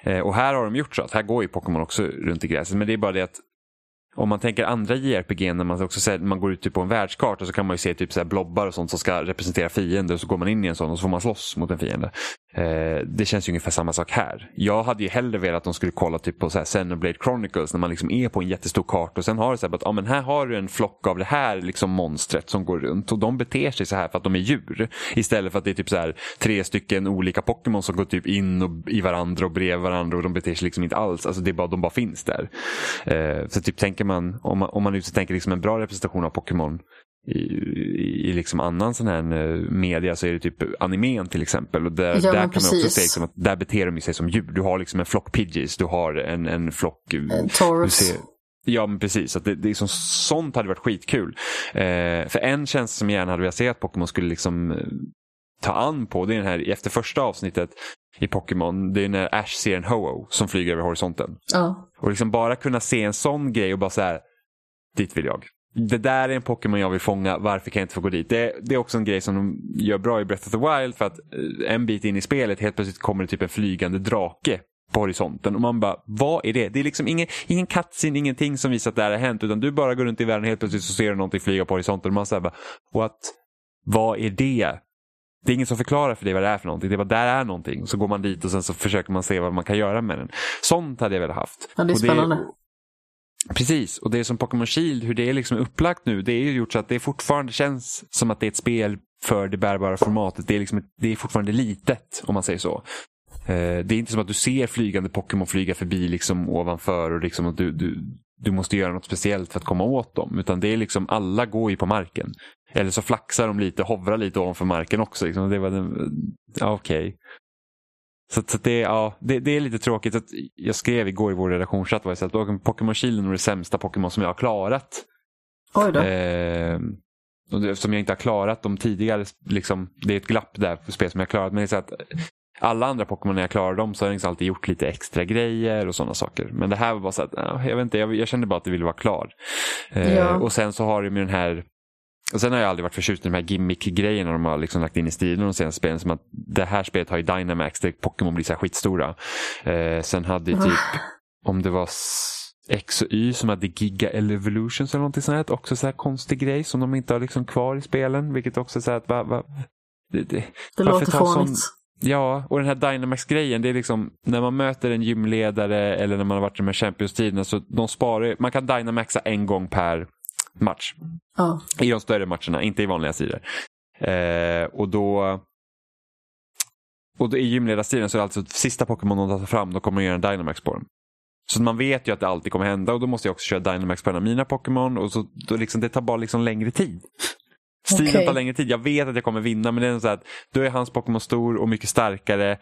Eh, och här har de gjort så att här går ju Pokémon också runt i gräset men det är bara det att om man tänker andra JRPG när man också ser, man går ut typ på en världskarta så kan man ju se typ så blobbar och sånt som ska representera fiender och så går man in i en sån och så får man slåss mot en fiende. Eh, det känns ju ungefär samma sak här. Jag hade ju hellre velat att de skulle kolla typ på så här Xenoblade Chronicles när man liksom är på en jättestor karta och sen har det så här att ah, men här har du en flock av det här liksom monstret som går runt och de beter sig så här för att de är djur. Istället för att det är typ så här tre stycken olika Pokémon som går typ in och, i varandra och bredvid varandra och de beter sig liksom inte alls. Alltså det är bara, de bara finns där. Eh, så typ tänker man, om man, om man tänker liksom en bra representation av Pokémon i, i, liksom annan sån här eh, media så är det typ animen till exempel. Och där, ja, där kan precis. man också se liksom att där beter de sig som djur. Du har liksom en flock pidgeys, du har en, en flock... En eh, Taurus. Ja men precis, att det, det är som, sånt hade varit skitkul. Eh, för en tjänst som jag gärna hade velat se att Pokémon skulle liksom eh, ta an på, det är den här efter första avsnittet i Pokémon, det är när Ash ser en Ho-Oh som flyger över horisonten. Ja. Och liksom bara kunna se en sån grej och bara så här, dit vill jag det där är en Pokémon jag vill fånga, varför kan jag inte få gå dit? Det, det, är också en grej som de gör bra i Breath of the Wild för att eh, en bit in i spelet helt plötsligt kommer det typ en flygande drake på horisonten och man bara, vad är det? Det är liksom ingen, ingen cutscene, ingenting som visar att det här har hänt utan du bara går runt i världen och helt plötsligt så ser du någonting flyga på horisonten och man säger bara, what? Vad är det? Det är ingen som förklarar för dig vad det är för någonting. Det är bara, där är någonting. Så går man dit och sen så försöker man se vad man kan göra med den. Sånt hade jag velat haft. Ja, det är spännande. Precis, och det är som Pokémon Shield, hur det är liksom upplagt nu, det är ju gjort så att det fortfarande känns som att det är ett spel för det bärbara formatet. Det är, liksom, det är fortfarande litet, om man säger så. Eh, det är inte som att du ser flygande Pokémon flyga förbi liksom ovanför och liksom att du, du, du måste göra något speciellt för att komma åt dem. Utan det är liksom, alla går ju på marken. Eller så flaxar de lite, hovrar lite ovanför marken också. Liksom. Det var den, ja, okej. Okay. Så, så det, ja, det, det, är lite tråkigt. att Jag skrev igår i vår redaktionschatt att Pokémon Shield är det sämsta Pokémon som jag har klarat. Oj då. Eh, eftersom jag inte har klarat de tidigare, liksom, det är ett glapp där för spel som jag har klarat. Men det är så att alla andra Pokémon när jag klarar dem så har jag liksom alltid gjort lite extra grejer och sådana saker. Men det här var bara så att, jag vet inte, jag, jag kände bara att det ville vara klar. Eh, ja. Och sen så har det med den här och Sen har jag aldrig varit förtjust i de här gimmick-grejerna de har liksom lagt in i stilen de senaste spelen. Som att det här spelet har ju Dynamax där Pokémon blir så här skitstora. Eh, sen hade typ, ah. [laughs] om det var X och Y som hade Giga Evolutions eller någonting sånt här. Också så här konstig grej som de inte har liksom kvar i spelen. Vilket också är så här att, va, va, det, det, det låter fånigt. Ja, och den här Dynamax-grejen, det är liksom när man möter en gymledare eller när man har varit i de här Champions-tiderna så de sparar, man kan Dynamaxa en gång per match. Ja. I de större matcherna, inte i vanliga sidor. Eh, och då och då i gymledarstriden så är det alltså sista Pokémon de tar fram, då kommer de göra en Dynamax på dem. Så man vet ju att det alltid kommer hända och då måste jag också köra Dynamax på en av mina Pokémon och så, då liksom, det tar bara liksom längre tid. Striden okay. tar längre tid. Jag vet att jag kommer vinna men det är så att då är hans Pokémon stor och mycket starkare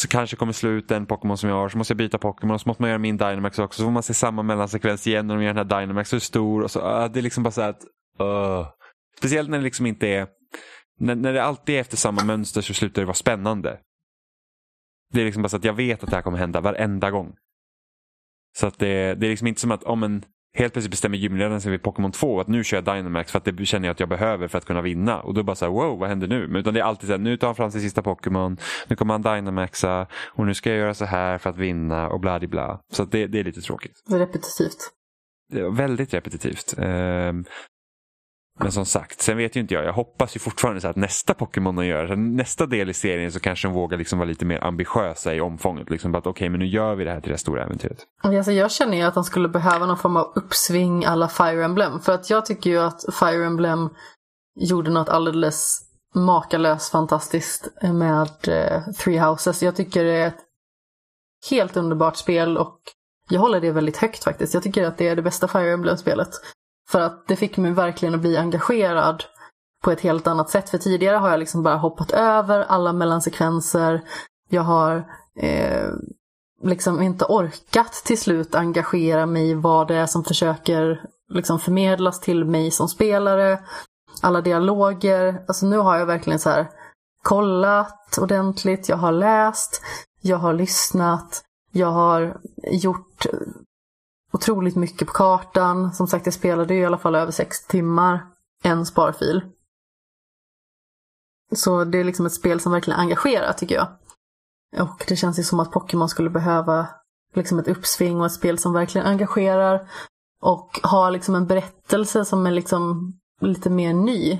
så kanske kommer slå ut den Pokémon som jag har. Så måste jag byta Pokémon så måste man göra min Dynamax också. Så får man se samma mellansekvens igen när de gör den här Dynamax så är stor. Och så, uh, det är liksom bara så här att... Uh. Speciellt när det liksom inte är... När, när det alltid är efter samma mönster så slutar det vara spännande. Det är liksom bara så att jag vet att det här kommer hända varenda gång. Så att det, det är liksom inte som att om en helt plötsligt bestämmer gymledaren sig vid Pokémon 2 att nu kör jag Dynamax för att det känner jag att jag behöver för att kunna vinna. Och då bara så här, wow, vad händer nu? Men utan det är alltid så här, nu tar han fram sin sista Pokémon, nu kommer han Dynamaxa och nu ska jag göra så här för att vinna och bla bla. Så det, det är lite tråkigt. Repetitivt. Väldigt repetitivt. Men som sagt, sen vet ju inte jag. Jag hoppas ju fortfarande så att nästa Pokémon de gör, nästa del i serien så kanske de vågar liksom vara lite mer ambitiösa i omfånget. Liksom att okej, okay, men nu gör vi det här till det stora äventyret. Alltså, jag känner ju att de skulle behöva någon form av uppsving alla Fire Emblem. För att jag tycker ju att Fire Emblem gjorde något alldeles makalöst fantastiskt med eh, Three Houses. Jag tycker det är ett helt underbart spel och jag håller det väldigt högt faktiskt. Jag tycker att det är det bästa Fire Emblem-spelet. För att det fick mig verkligen att bli engagerad på ett helt annat sätt. För tidigare har jag liksom bara hoppat över alla mellansekvenser. Jag har eh, liksom inte orkat till slut engagera mig i vad det är som försöker liksom förmedlas till mig som spelare. Alla dialoger. Alltså nu har jag verkligen så här kollat ordentligt, jag har läst, jag har lyssnat, jag har gjort otroligt mycket på kartan. Som sagt, jag spelade i alla fall över sex timmar. En sparfil. Så det är liksom ett spel som verkligen engagerar tycker jag. Och det känns ju som att Pokémon skulle behöva liksom ett uppsving och ett spel som verkligen engagerar. Och har liksom en berättelse som är liksom lite mer ny.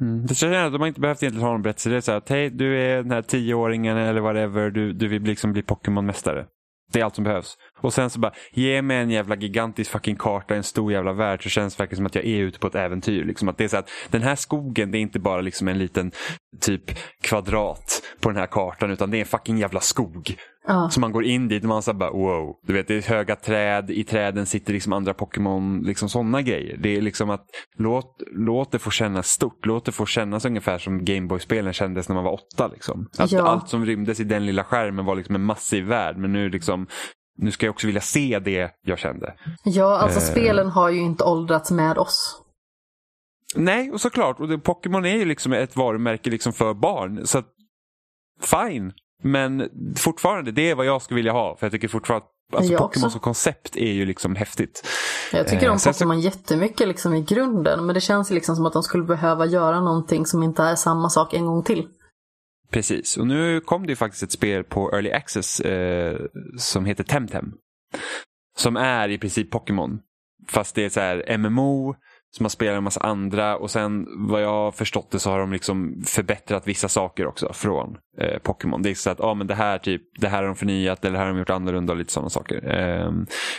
Mm. Det känns att de har inte behövt egentligen ha någon berättelse. Det är så att hej, du är den här tioåringen eller whatever, du, du vill liksom bli Pokémon-mästare. Det är allt som behövs. Och sen så bara, ge mig en jävla gigantisk fucking karta, en stor jävla värld så känns det verkligen som att jag är ute på ett äventyr. Liksom att det är så att den här skogen, det är inte bara liksom en liten typ kvadrat på den här kartan utan det är en fucking jävla skog. Ja. Så man går in dit och man säger bara wow. Du vet det är höga träd, i träden sitter liksom andra Pokémon, liksom sådana grejer. Det är liksom att låt, låt det få kännas stort, låt det få kännas ungefär som Gameboy-spelen kändes när man var åtta. Liksom. Att ja. Allt som rymdes i den lilla skärmen var liksom en massiv värld men nu liksom nu ska jag också vilja se det jag kände. Ja, alltså eh. spelen har ju inte åldrats med oss. Nej, och såklart. Och Pokémon är ju liksom ett varumärke liksom för barn. Så fine. Men fortfarande, det är vad jag skulle vilja ha. För jag tycker fortfarande att alltså, Pokémon som koncept är ju liksom häftigt. Jag tycker om eh, Pokémon så... jättemycket liksom i grunden. Men det känns liksom som att de skulle behöva göra någonting som inte är samma sak en gång till. Precis, och nu kom det ju faktiskt ett spel på Early Access eh, som heter Temtem. Som är i princip Pokémon. Fast det är så här MMO som har spelat en massa andra och sen vad jag har förstått det så har de liksom förbättrat vissa saker också från eh, Pokémon. Det är så att ah, men det, här typ, det här har de förnyat eller det här har de gjort annorlunda och lite sådana saker. Eh,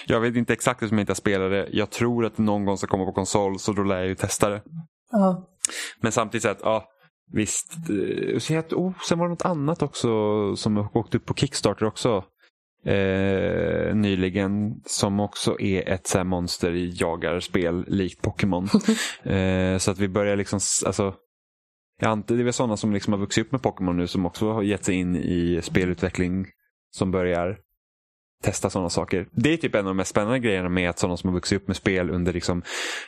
jag vet inte exakt som jag inte har spelat det. Jag tror att det någon gång ska komma på konsol så då lär jag ju testa det. Uh. Men samtidigt så att ah, visst, eh, så oh, sen var det något annat också som åkte upp på Kickstarter också eh, nyligen som också är ett så här jagarspel likt Pokémon. [laughs] eh, så att vi börjar liksom, alltså det är väl sådana som liksom har vuxit upp med Pokémon nu som också har gett sig in i spelutveckling som börjar testa sådana saker. Det är typ en av de mest spännande grejerna med att sådana som har vuxit upp med spel under liksom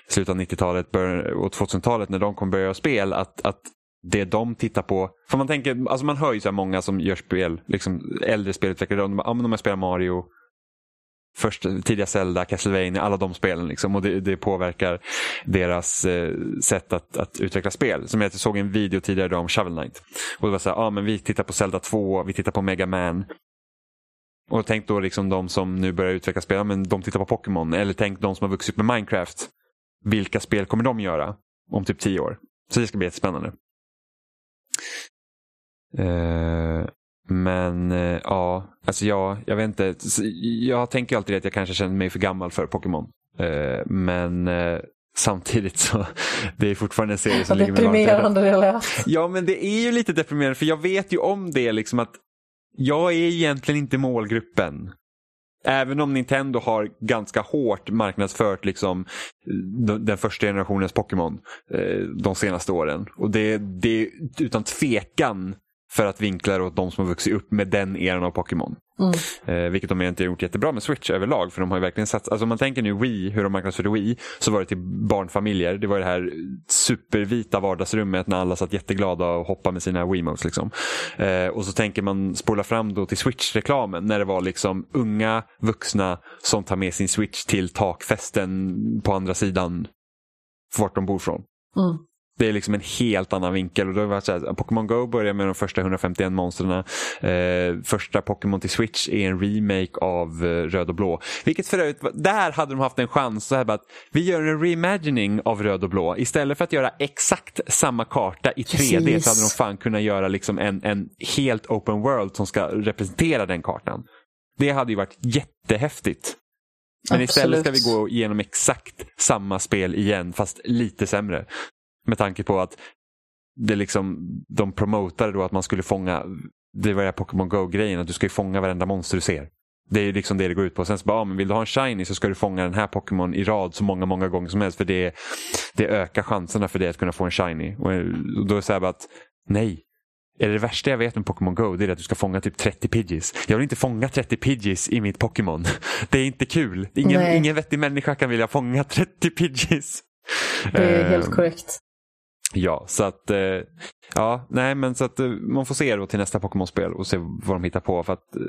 slutet av 90-talet och 2000-talet när de kommer börja göra spel. Att, att det de tittar på. För man tänker, alltså man hör ju så här många som gör spel, liksom äldre spelutvecklare, de, ja, de har spelat Mario, först, tidiga Zelda, Castlevania, alla de spelen. Liksom, och det, det påverkar deras eh, sätt att, att, utveckla spel. Som jag såg en video tidigare idag om Shovel Knight. Och det var så här, ja men vi tittar på Zelda 2, vi tittar på Mega Man. Och tänk då liksom de som nu börjar utveckla spel, men de tittar på Pokémon. Eller tänk de som har vuxit upp med Minecraft. Vilka spel kommer de göra om typ tio år? Så det ska bli jättespännande. Uh, men uh, ja, alltså jag, jag vet inte. Jag tänker alltid att jag kanske känner mig för gammal för Pokémon. Uh, men samtidigt så [laughs] det är fortfarande en serie som ligger mig Deprimerande det lät. Ja men det är ju lite deprimerande för jag vet ju om det liksom att jag är egentligen inte målgruppen. Även om Nintendo har ganska hårt marknadsfört liksom, eh, den första generationens Pokémon eh, de senaste åren. Och det, det är utan tvekan för att vinkla åt de som har vuxit upp med den eran av Pokémon. Mm. Eh, vilket de inte har gjort jättebra med Switch överlag. För de har verkligen satt, alltså om man tänker nu Wii, hur de marknadsförde Wii, så var det till barnfamiljer. Det var det här supervita vardagsrummet när alla satt jätteglada och hoppade med sina Wiimotes. Liksom. Eh, och så tänker man spola fram då till Switch-reklamen när det var liksom unga vuxna som tar med sin Switch till takfesten på andra sidan vart de bor från. Mm. Det är liksom en helt annan vinkel. Och då var det så Pokémon Go börjar med de första 151 monstren. Eh, första Pokémon till Switch är en remake av eh, Röd och Blå. Vilket för övrigt, där hade de haft en chans. Så här att vi gör en reimagining av Röd och Blå. Istället för att göra exakt samma karta i 3D Precis. så hade de fan kunnat göra liksom en, en helt open world som ska representera den kartan. Det hade ju varit jättehäftigt. Men istället ska vi Absolut. gå igenom exakt samma spel igen fast lite sämre. Med tanke på att det liksom, de promotade då att man skulle fånga, det var det Pokémon Go-grejen, att du ska ju fånga varenda monster du ser. Det är liksom det det går ut på. Sen så bara, ja, men vill du ha en shiny så ska du fånga den här Pokémon i rad så många, många gånger som helst för det, det ökar chanserna för dig att kunna få en shiny. Och då är det så här bara att, nej. Är det det värsta jag vet med Pokémon Go det är att du ska fånga typ 30 Pidgeys. Jag vill inte fånga 30 Pidgeys i mitt Pokémon. [laughs] Det är inte kul. Ingen, Nej. ingen vettig människa kan vilja fånga 30 Pidgeys. Det är helt Ehm, korrekt. Ja, så att eh, ja, nej men så att eh, man får se då till nästa Pokémon-spel och se vad de hittar på för att eh,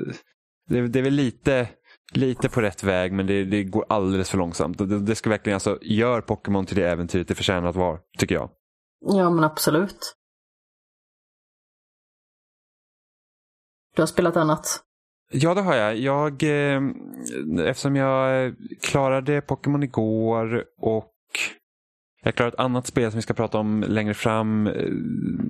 det, det är väl lite Lite på rätt väg men det, det går alldeles för långsamt. Det, det ska verkligen alltså, gör Pokémon till det äventyret det förtjänar att vara, tycker jag. Ja, men absolut. Du har spelat annat? Ja, det har jag. jag eh, eftersom jag klarade Pokémon igår och jag klarar ett annat spel som vi ska prata om längre fram, eh,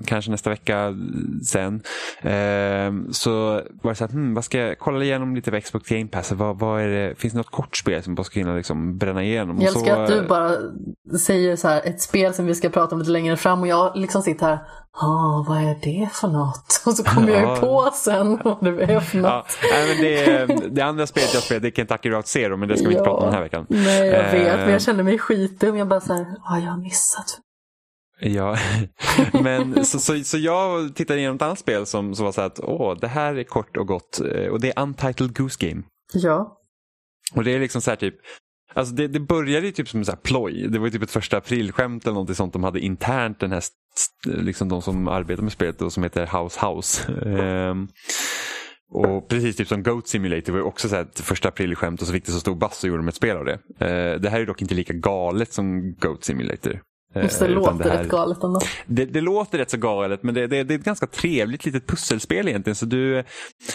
kanske nästa vecka sen. Eh, så var det så här, hmm, vad ska jag kolla igenom lite på Xbox Game Pass. Vad, vad är det, finns det något kortspel som jag ska hinna liksom bränna igenom? Jag älskar så, att du bara säger så här, ett spel som vi ska prata om lite längre fram och jag liksom sitter här, ah, vad är det för något? [laughs] Och så kommer jag Ja. ju på sen vad det är för något. Ja, men det, det andra spelet jag spelade det är Kentucky Route Zero men det ska vi inte Ja. prata om den här veckan. Nej, jag vet, men Eh, jag känner mig skitdum. Jag bara så här, ah, jag har missat. Ja, [laughs] men så, så, så jag tittade igenom ett annat spel som, som var så här att åh, det här är kort och gott eh, och det är Untitled Goose Game. Ja, Och det är liksom så här typ Alltså det, det började ju typ som en så här ploj. Det var ju typ ett första aprilskämt eller någonting sånt de hade internt den här, liksom de som arbetar med spelet och som heter House House. [laughs] Ehm, och precis typ som Goat Simulator var ju också så här ett första aprilskämt och så fick det så stor bass och gjorde de ett spel av det. Eh, det här är dock inte lika galet som Goat Simulator. Eh, just det utan låter här- rätt galet ändå. det, det låter rätt så galet men det, det, det är ett ganska trevligt litet pusselspel egentligen. Så du,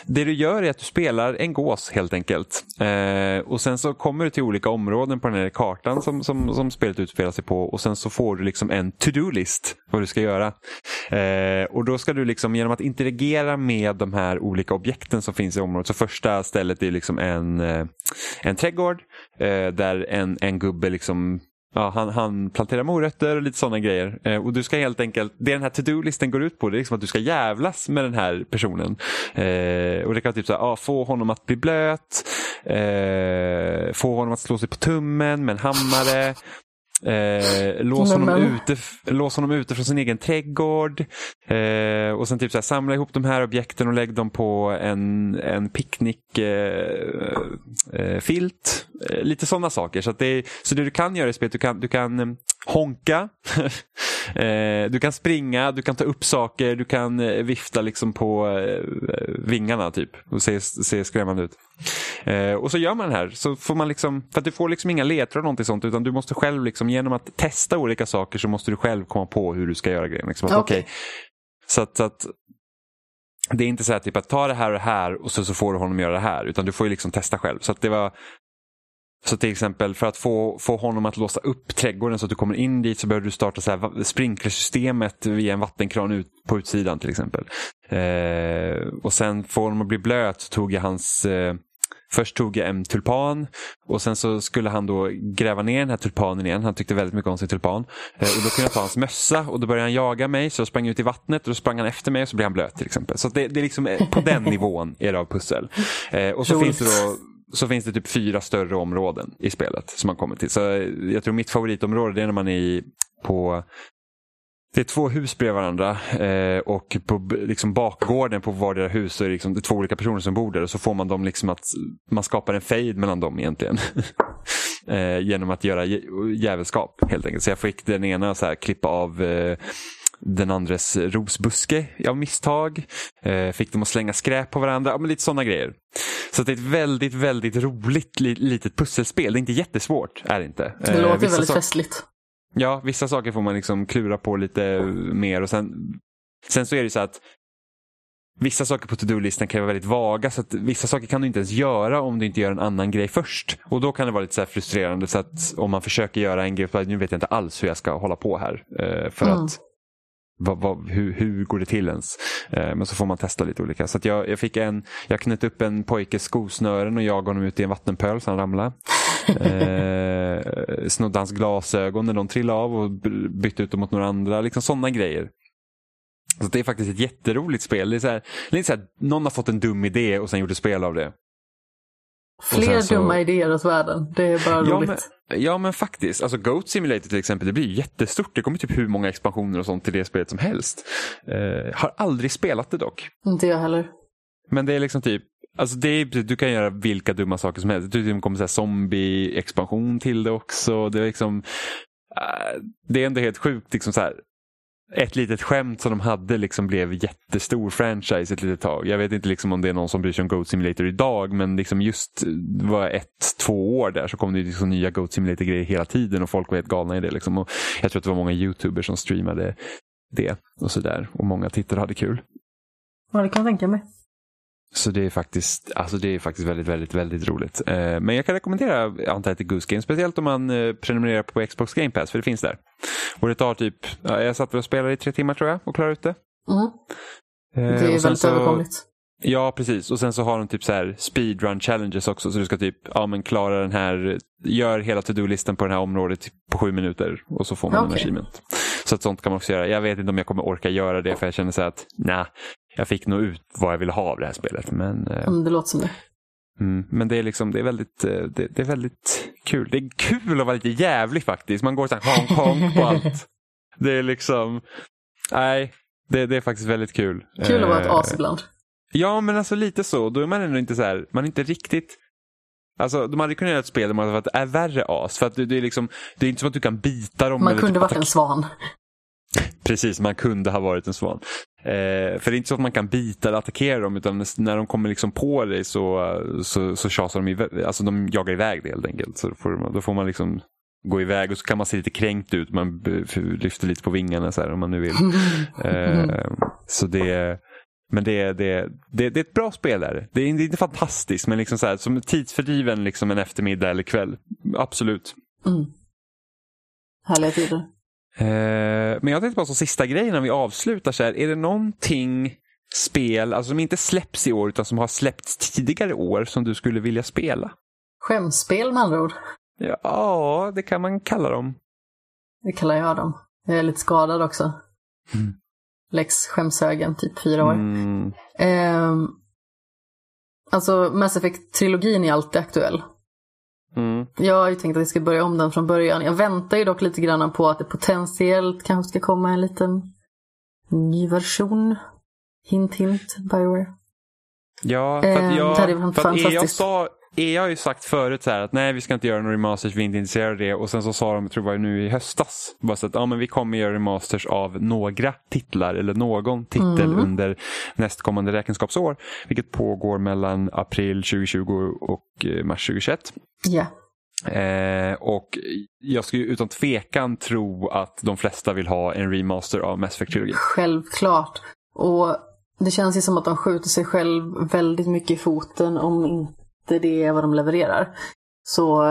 det du gör är att du spelar en gås helt enkelt. Eh, och sen så kommer du till olika områden på den här kartan som, som, som spelet utspelar sig på och sen så får du liksom en to-do-list vad du ska göra. Eh, och då ska du liksom genom att interagera med de här olika objekten som finns i området. Så första stället är liksom en, eh, en trädgård eh, där en, en gubbe liksom Ja, han, han planterar morötter och lite sådana grejer. Eh, och du ska helt enkelt, det den här to-do-listen går ut på det är liksom att du ska jävlas med den här personen. Eh, och det kan vara typ så här, ah, få honom att bli blöt, eh, få honom att slå sig på tummen med en hammare. Eh, lås, honom men. ute, lås honom ute från sin egen trädgård. Eh, och sen typ så här, samla ihop de här objekten och lägg dem på en, en picknickfilt. Eh, eh, filt. eh, lite sådana saker. Så, det, så det du kan göra i spelet, du kan, du kan eh, honka. [laughs] eh, du kan springa, du kan ta upp saker, du kan eh, vifta liksom på eh, vingarna typ. Och se, se skrämmande ut. Och så gör man det här. Så får man liksom, för att du får liksom inga ledtrådar någonting sånt. Utan du måste själv, liksom, genom att testa olika saker så måste du själv komma på hur du ska göra grejen. Liksom, att, Okej. okej, så att, så att det är inte så här typ att ta det här och det här och så, så får du honom göra det här. Utan du får ju liksom testa själv. Så att det var så till exempel för att få, få honom att låsa upp trädgården så att du kommer in dit så behöver du starta så här sprinklersystemet via en vattenkran ut på utsidan till exempel. Eh, och sen för honom att bli blöt så tog jag hans eh, Först tog jag en tulpan och sen så skulle han då gräva ner den här tulpanen igen. Han tyckte väldigt mycket om sin tulpan. Eh, och då kunde jag ta hans mössa och då började han jaga mig så jag sprang ut i vattnet och då sprang han efter mig och så blev han blöt till exempel. Så det, det är liksom eh, på den [laughs] nivån är det av pussel. Eh, och så Roligt. finns det då så finns det typ fyra större områden i spelet som man kommer till. Så jag tror mitt favoritområde det är när man är i, på det är två hus bredvid varandra eh, och på liksom bakgården på vardera hus så är det, liksom, det är två olika personer som bor där och så får man dem liksom att man skapar en fejd mellan dem egentligen. [laughs] eh, genom att göra djä- djävulskap helt enkelt. Så jag fick den ena så här klippa av eh, den andres rosbuske av misstag. Eh, fick dem att slänga skräp på varandra. Ja, men lite sådana grejer. Så det är ett väldigt, väldigt roligt li- litet pusselspel. Det är inte jättesvårt. Är det inte. Det Eh, låter vissa väldigt festligt. Ja, vissa saker får man liksom klura på lite mer och sen, sen så är det så att Vissa saker på to-do-listan kan vara väldigt vaga så att vissa saker kan du inte ens göra om du inte gör en annan grej först. Och då kan det vara lite så frustrerande så att om man försöker göra en grej, nu vet jag inte alls hur jag ska hålla på här. Eh, för mm. att vad, vad, hur, hur går det till ens? Eh, men så får man testa lite olika. Så jag, jag, fick en, jag knöt upp en pojkes skosnören och jagade honom ut i en vattenpöl så han ramlade. Eh, snodde hans glasögon när de trillade av och bytte ut dem mot några andra. Liksom sådana grejer. Så Det är faktiskt ett jätteroligt spel. Det är så här, lite så här, någon har fått en dum idé och sen gjort ett spel av det. Fler så... dumma idéer hos världen. Det är bara ja, roligt. Men, ja men faktiskt. Alltså Goat Simulator till exempel, det blir jättestort. Det kommer typ hur många expansioner och sånt till det spelet som helst. Uh, har aldrig spelat det dock. Inte jag heller. Men det är liksom typ, Alltså det är, du kan göra vilka dumma saker som helst. Det kommer zombie-expansion till det också. Det är, liksom, uh, det är ändå helt sjukt. Liksom så här, ett litet skämt som de hade liksom blev jättestor franchise ett litet tag. Jag vet inte liksom om det är någon som bryr sig om Goat Simulator idag men liksom just var ett, två år där så kom det liksom nya Goat Simulator-grejer hela tiden och folk var helt galna i det. Liksom. Och jag tror att det var många YouTubers som streamade det och sådär och många tittare hade kul. Ja, det kan jag tänka mig. Så det är faktiskt, alltså det är faktiskt väldigt, väldigt, väldigt roligt. Eh, men jag kan rekommendera till Goose Game, speciellt om man eh, prenumererar på Xbox Game Pass, för det finns där. Och det tar typ, ja, jag satt och spelade i tre timmar tror jag och klarade ut det. Mm. Eh, det är väldigt så, överkomligt. Ja, precis. Och sen så har de typ så här speedrun challenges också. Så du ska typ ja, men klara den här, gör hela to-do-listan på det här området på sju minuter och så får man okay. en achievement. Så att sånt kan man också göra. Jag vet inte om jag kommer orka göra det för jag känner så att nej, jag fick nog ut vad jag ville ha av det här spelet. Men, mm, det låter som det. Mm, men det är, liksom, det, är väldigt, eh, det, det, är väldigt kul. Det är kul att vara lite jävlig faktiskt. Man går så här Hongkong på allt. [laughs] Det är liksom, nej, det, det är faktiskt väldigt kul. Kul att vara ett eh, as ibland. Ja, men alltså lite så. Då är man ändå inte så här, man är inte riktigt Alltså, de hade kunnat göra ett spel där man är värre as. För att det, det, är liksom, det är inte som att du kan bita dem. Man kunde typ varit en svan. Precis, man kunde ha varit en svan. Eh, för det är inte så att man kan bita eller attackera dem utan när de kommer liksom på dig så, så, så tjasar de iväg, alltså de jagar iväg det helt enkelt. Så då får, man, då får man liksom gå iväg och så kan man se lite kränkt ut. Man lyfter lite på vingarna så här, om man nu vill. [laughs] Eh, så det men det, det, det, det är ett bra spel. Där. Det, är, det är inte fantastiskt men liksom så här, som tidsfördriven liksom en eftermiddag eller kväll. Absolut. Mm. Härliga tider. Eh, men jag tänkte bara som sista grej innan vi avslutar. Så här, är det någonting spel alltså som inte släpps i år utan som har släppts tidigare år som du skulle vilja spela? Skämsspel med andra ord. Ja, det kan man kalla dem. Det kallar jag dem. Jag är lite skadad också. Mm. Lex skämshögen, typ fyra år. Mm. Eh, alltså Mass Effect-trilogin är alltid aktuell. Mm. Jag har ju tänkt att jag ska börja om den från början. Jag väntar ju dock lite grann på att det potentiellt kanske ska komma en liten ny version. Hint hint, Bioware. Ja, för att jag, eh, för att jag sa EA har ju sagt förut så att nej vi ska inte göra några remasters, vi är inte intresserade av det. Och sen så sa de, tror jag nu i höstas, bara så att ja, men vi kommer göra remasters av några titlar eller någon titel mm. under nästkommande räkenskapsår. Vilket pågår mellan april 2020 och eh, mars 2021. Ja. Eh, och jag skulle utan tvekan tro att de flesta vill ha en remaster av Mass Effect-trilogin. Självklart. Och det känns ju som att de skjuter sig själv väldigt mycket i foten om inte det är vad de levererar. Så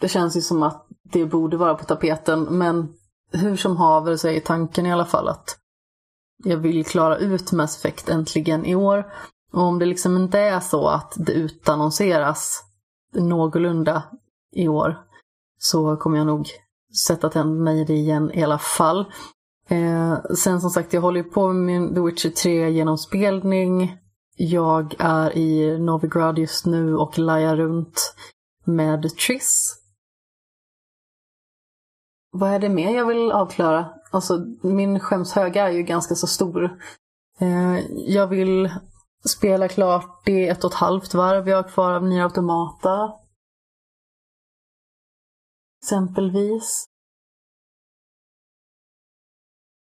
det känns ju som att det borde vara på tapeten. Men hur som haver så är tanken i alla fall att jag vill klara ut Mass Effect äntligen i år. Och om det liksom inte är så att det utannonseras någorlunda i år så kommer jag nog sätta tänderna i det igen i alla fall. Eh, sen som sagt, jag håller ju på med min The Witcher 3 genomspelning. Jag är i Novigrad just nu och lajar runt med Triss. Vad är det mer jag vill avklara? Alltså, min skämshöga är ju ganska så stor. Eh, jag vill spela klart det ett och ett halvt varv jag har kvar av Nya Automata. Exempelvis.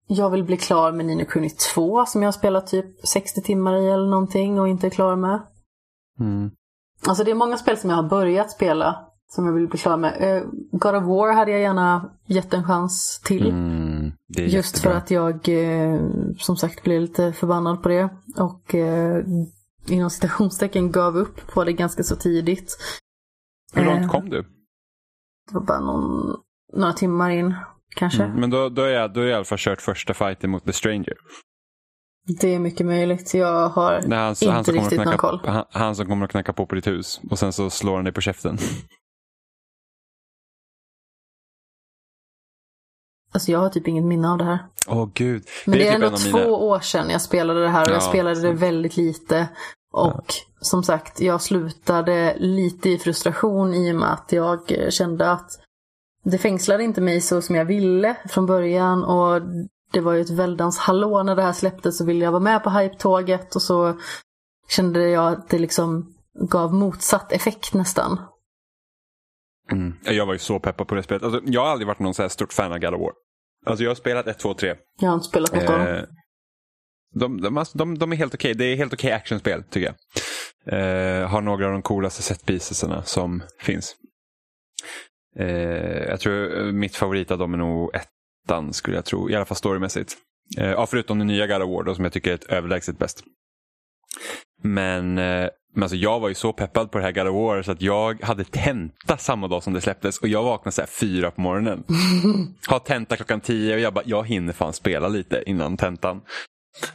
Jag vill bli klar med Nino Kuni 2 som jag har spelat typ 60 timmar i eller någonting och inte är klar med. Mm. Alltså det är många spel som jag har börjat spela som jag vill bli klar med. Eh, God of War hade jag gärna gett en chans till. Mm, Just jättebra. för att jag eh, som sagt blev lite förbannad på det. Och eh, inom citationstecken gav upp på det ganska så tidigt. Hur långt kom du? Det var bara någon, några timmar in kanske. Mm, men då, då, är jag, då är jag i alla fall kört första fighten mot The Stranger. Det är mycket möjligt. Jag har Det är han, inte han, riktigt någon knacka, koll. han, han som kommer att knacka på på ditt hus och sen så slår han dig på käften. [laughs] Alltså jag har typ inget minne av det här. Åh gud. Men det är, typ ändå en av två mina- år sedan jag spelade det här och Ja, jag spelade det väldigt lite. Och som sagt, jag slutade lite i frustration i och med att jag kände att det fängslade inte mig så som jag ville från början. Och det var ju ett väldans hallå när det här släpptes så ville jag vara med på hype-tåget och så kände jag att det liksom gav motsatt effekt nästan. Mm. Jag var ju så peppad på det spelet. Alltså, jag har aldrig varit någon så här stort fan av God of War. Alltså jag har spelat 1, 2, 3. Jag har inte spelat något av dem. Eh, de, de, alltså, de, de är helt okej. Det är helt okej actionspel tycker jag. Eh, har några av de coolaste setpiecesarna som finns. Eh, jag tror eh, mitt favorit av dem är nog ettan skulle jag tro. I alla fall storymässigt. Eh, ja, förutom den nya God of War då, som jag tycker är ett överlägset bäst. Men, eh, men alltså, jag var ju så peppad på det här God of War så att jag hade tenta samma dag som det släpptes och jag vaknade så här fyra på morgonen. [laughs] Har tenta klockan tio och jag bara, jag hinner fan spela lite innan tentan.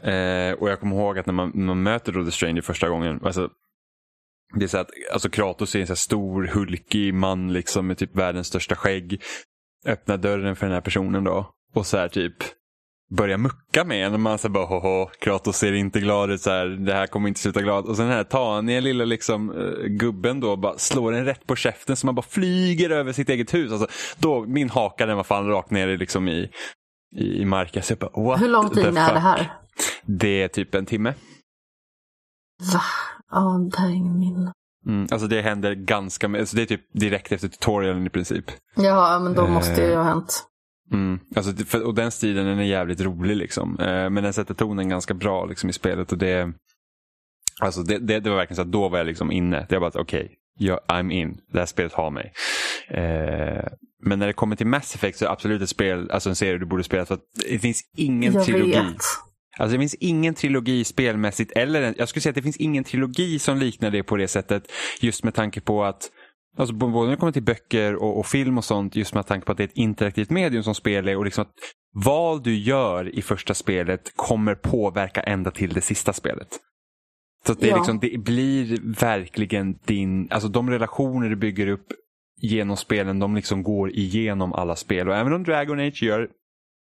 Eh, och jag kommer ihåg att när man, när man möter då The Stranger första gången, alltså, det är så att alltså Kratos är en så stor, hulkig man liksom med typ världens största skägg. Öppnar dörren för den här personen då och så här typ börjar mucka med en man säger bara hoho, Kratos ser inte glad ut så här, det här kommer inte sluta glad. Och sen den här taniga lilla liksom, eh, gubben då bara slår en rätt på käften så man bara flyger över sitt eget hus. Alltså, då, min haka den var fan rakt ner i, liksom i, i, i marken. Så jag bara, what Hur lång tid är det här? Det är typ en timme. Va? Minne. Mm, alltså det händer ganska. Alltså det är typ direkt efter tutorialen i princip. Ja, men då Eh. måste det ju ha hänt. Mm. Alltså, för, och den stilen den är jävligt rolig liksom. Eh, men den sätter tonen ganska bra liksom, i spelet. Och det, alltså, det, det, det var verkligen så att då var jag liksom inne. Var bara okej, ja, I'm in. Det här spelet har mig. Eh, men när det kommer till Mass Effect så är det absolut ett spel, alltså en serie du borde spela. För att det finns ingen Jag trilogi. vet. Alltså det finns ingen trilogi spelmässigt, eller jag skulle säga att det finns ingen trilogi som liknar det på det sättet. Just med tanke på att, alltså både när det kommer till böcker och, och film och sånt, just med tanke på att det är ett interaktivt medium som spel är och liksom att vad du gör i första spelet kommer påverka ända till det sista spelet. Så att det, är Ja. liksom, det blir verkligen din, alltså de relationer du bygger upp genom spelen, de liksom går igenom alla spel. Och även om Dragon Age gör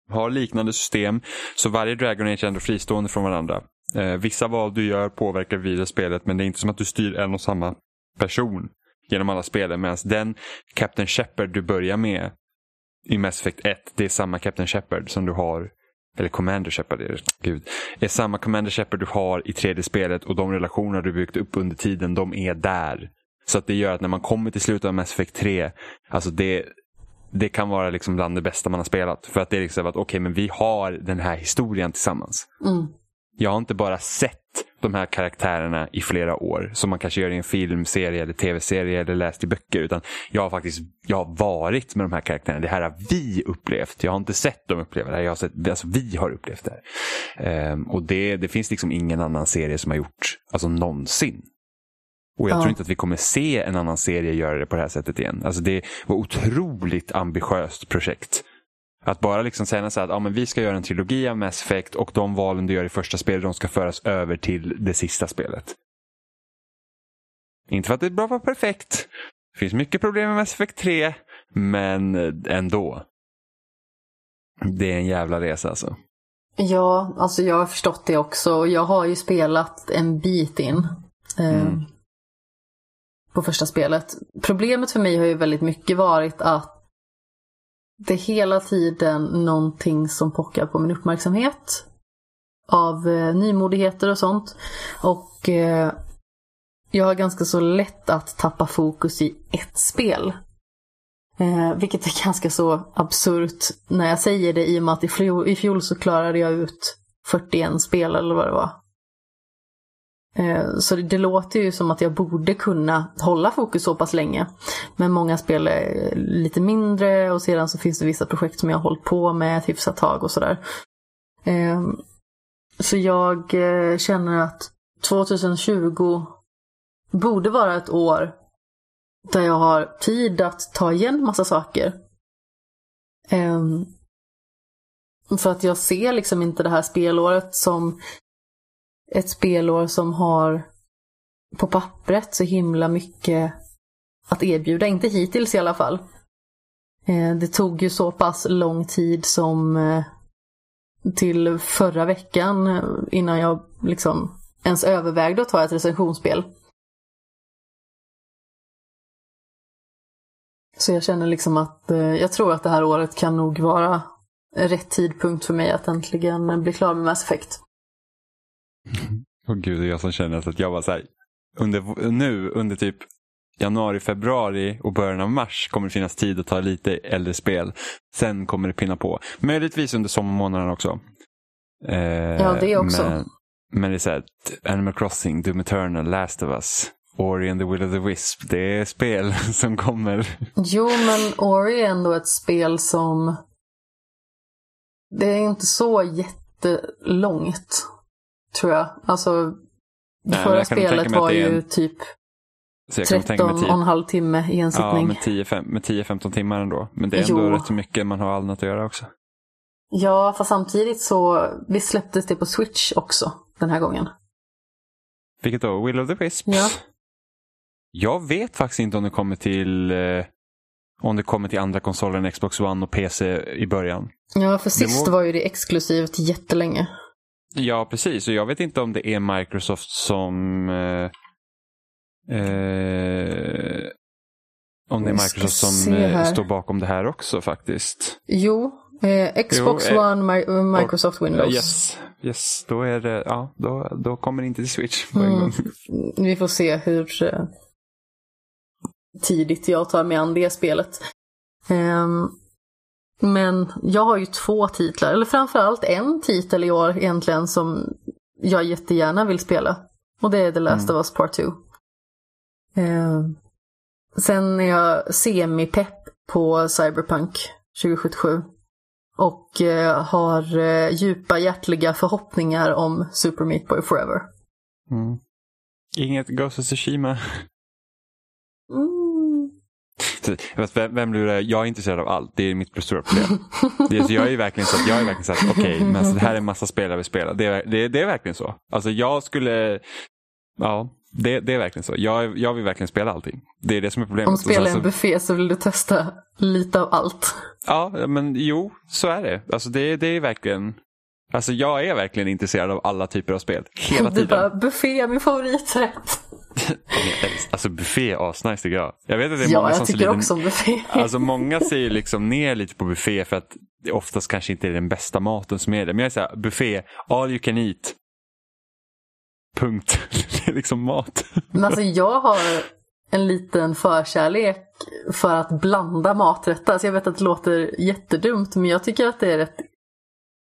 har liknande system så varje Dragon Age är ändå fristående från varandra. Eh, vissa val du gör påverkar vidare spelet men det är inte som att du styr en och samma person genom alla spelen. Medan den Captain Shepard du börjar med i Mass Effect 1, det är samma Captain Shepard som du har eller Commander Shepard är det, gud. är samma Commander Shepard du har i tredje spelet och de relationer du byggt upp under tiden, de är där. Så att det gör att när man kommer till slutet av Mass Effect 3, alltså det, det kan vara liksom bland det bästa man har spelat. För att det är liksom att okej, men vi har den här historien tillsammans. Mm. Jag har inte bara sett de här karaktärerna i flera år som man kanske gör i en film, serie eller tv-serie eller läst i böcker. Utan jag har faktiskt jag har varit med de här karaktärerna. Det här har vi upplevt. Jag har inte sett dem uppleva det här. Jag har sett, alltså, vi har upplevt det här. Ehm, och det, det finns liksom ingen annan serie som har gjort, alltså någonsin. Och jag Ja. tror inte att vi kommer se en annan serie göra det på det här sättet igen. Alltså det var otroligt ambitiöst projekt. Att bara liksom säga så här att ja, men vi ska göra en trilogi av Mass Effect och de valen du gör i första spelet de ska föras över till det sista spelet. Inte för att det är bra vara perfekt. Det finns mycket problem med Mass Effect 3, men ändå. Det är en jävla resa alltså. Ja, alltså jag har förstått det också. Och Jag har ju spelat en bit in. Eh, Mm. På första spelet. Problemet för mig har ju väldigt mycket varit att det är hela tiden någonting som pockar på min uppmärksamhet. Av eh, nymodigheter och sånt. Och eh, jag har ganska så lätt att tappa fokus i ett spel. Eh, vilket är [laughs] ganska så absurt när jag säger det i och med att i fjol, i fjol så klarade jag ut 41 spel eller vad det var. Eh, så det, det, låter ju som att jag borde kunna hålla fokus så pass länge. Men många spel är lite mindre och sedan så finns det vissa projekt som jag har hållit på med ett hyfsat tag och sådär. Eh, så jag eh, känner att 2020 borde vara ett år där jag har tid att ta igen massa saker. Ehm, för att jag ser liksom inte det här spelåret som ett spelår som har på pappret så himla mycket att erbjuda. Inte hittills i alla fall. Eh, det tog ju så pass lång tid som eh, till förra veckan eh, innan jag liksom ens övervägde att ta ett recensionsspel. Så jag känner liksom att jag tror att det här året kan nog vara rätt tidpunkt för mig att äntligen bli klar med Mass Effect. Och gud, det är jag som känner att jag var så här, under, nu under typ januari, februari och början av mars kommer det finnas tid att ta lite äldre spel. Sen kommer det pinna på. Möjligtvis under sommarmånaderna också. Eh, ja, det också. Men, men det är så här, Animal Crossing, Doom Eternal, Last of Us, Ori and the Will of the Wisp. Det är spel [laughs] som kommer. Jo, men Ori är ändå ett spel som... Det är inte så jättelångt tror jag. Alltså, det förra spelet var ju en... typ 13 och en halv timme i en sittning. Ja, med 10-15 timmar ändå. Men det är ändå jo. rätt mycket man har annat att göra också. Ja, fast samtidigt så vi släpptes det på Switch också den här gången. Vilket då? Will of the Wisps? Ja. Jag vet faktiskt inte om det kommer till eh, om det kommer till andra konsoler än Xbox One och PC i början. Ja, för sist var... var ju det exklusivt jättelänge. Ja, precis. Och jag vet inte om det är Microsoft som... Eh, eh, om det är Microsoft som eh, står bakom det här också faktiskt. Jo, eh, Xbox jo, One, Microsoft och, Windows. Yes, yes, då, är det, ja, då, då kommer det inte till Switch på en mm. gång. [laughs] Vi får se hur tidigt jag tar mig an det spelet. Um, men jag har ju två titlar, eller framförallt en titel i år egentligen som jag jättegärna vill spela. Och det är The Last mm. of Us Part 2. Eh, sen är jag semi-pepp på Cyberpunk 2077. Och eh, har eh, djupa hjärtliga förhoppningar om Super Meat Boy Forever. Mm. Inget Ghost of Tsushima? Mm. Vem, vem lurar jag? är intresserad av allt. Det är mitt stora problem. det, så jag är verkligen så att, jag är verkligen så att okej, okay, men alltså, det här är en massa spel jag vill spela. Det är, det, det är verkligen så. Alltså jag skulle, ja, det, det är verkligen så. Jag, jag vill verkligen spela allting. Det är det som är problemet. Om du spelar en buffé så vill du testa lite av allt. Ja, men jo, så är det. Alltså det, det är verkligen, Alltså jag är verkligen intresserad av alla typer av spel. Hela tiden. Du bara, buffé är min favoriträtt. Alltså buffé är asnice tycker jag. Jag vet att det är ja, många som ser lite, också om buffé. alltså många ser ju liksom ner lite på buffé för att det oftast kanske inte är den bästa maten som är det. Men jag är såhär, buffé, all you can eat. Punkt. [laughs] det är liksom mat. Men alltså jag har en liten förkärlek för att blanda maträtter. Alltså jag vet att det låter jättedumt men jag tycker att det är rätt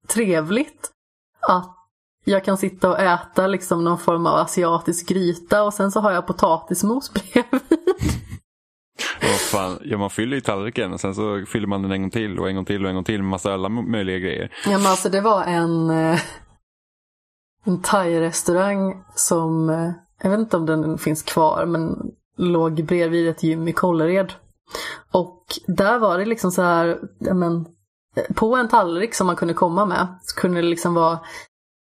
trevligt att jag kan sitta och äta liksom någon form av asiatisk gryta och sen så har jag potatismos [laughs] bredvid. Oh, fan. Ja, man fyller ju tallriken och sen så fyller man den en gång till och en gång till och en gång till med massa alla möjliga grejer. Ja men alltså det var en, eh, en thai-restaurang som, eh, jag vet inte om den finns kvar, men låg bredvid ett gym i Kållered. Och där var det liksom så här, men på en tallrik som man kunde komma med så kunde det liksom vara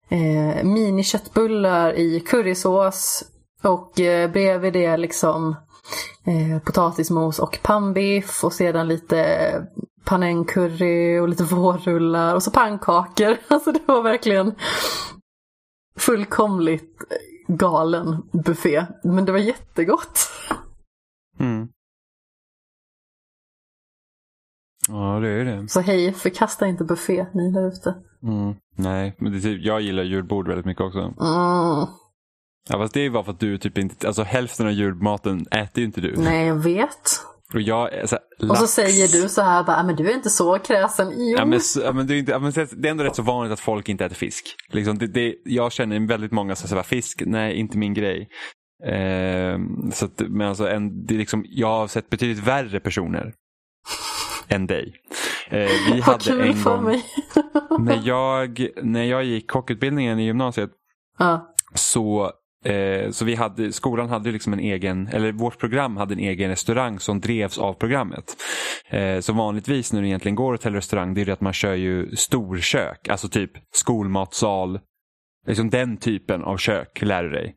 eh, miniköttbullar i currysås och eh, bredvid det liksom eh, potatismos och pannbiff och sedan lite panengcurry och lite [laughs] vårrullar och så pannkakor. [laughs] Alltså det var verkligen fullkomligt galen buffé. Men det var jättegott. Mm. Ja, det är det. Så hej, förkasta inte buffé, ni där ute. Mm, nej, men det, typ, jag gillar julbord väldigt mycket också. Mm. Ja, fast det är bara för att du typ inte, alltså hälften av julmaten äter ju inte du. Nej, jag vet. Och, jag, är så här, Och så säger du så här bara, "Ah, men du är inte så kräsen. Jo. Ja, men, ja, men det, är inte, men det är ändå rätt så vanligt att folk inte äter fisk. Liksom, det, det, jag känner väldigt många som säger fisk, nej inte min grej. Ehm, så att, men alltså, en, det är liksom, jag har sett betydligt värre personer än dig. Eh, vi Vad hade kul en för gång, mig. [laughs] när jag, när jag gick kockutbildningen i gymnasiet ja. så, eh, så vi hade, skolan hade liksom en egen, eller vårt program hade en egen restaurang som drevs av programmet. Eh, så vanligtvis när du egentligen går till restaurang det är det att man kör ju storkök, alltså typ skolmatsal, liksom den typen av kök lär du dig.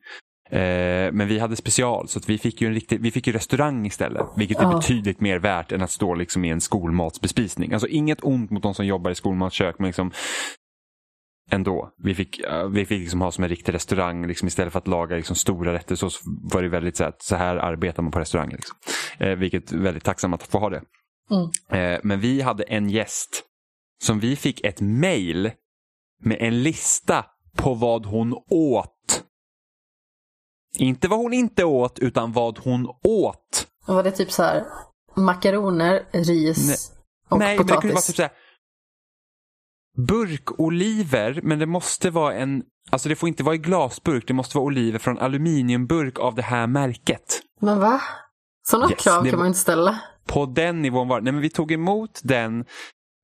Eh, men vi hade special så att vi fick ju en riktig, vi fick ju restaurang istället. Vilket är Ja. betydligt mer värt än att stå liksom i en skolmatsbespisning. Alltså inget ont mot de som jobbar i skolmatskök men liksom ändå. Vi fick, eh, vi fick liksom ha som en riktig restaurang liksom istället för att laga liksom stora rätter så var det väldigt så här, så här arbetar man på restaurang. Liksom. Eh, vilket är väldigt tacksam att få ha det. Mm. Eh, men vi hade en gäst som vi fick ett mail med en lista på vad hon åt. Inte vad hon inte åt utan vad hon åt. Var det typ så här makaroner, ris och Nej, men det kunde vara potatis? typ så här, burkoliver, men det måste vara en, alltså det får inte vara i glasburk, det måste vara oliver från aluminiumburk av det här märket. Men va? Sådana Yes, krav kan man inte ställa. På den nivån var det. Nej, men vi tog emot den,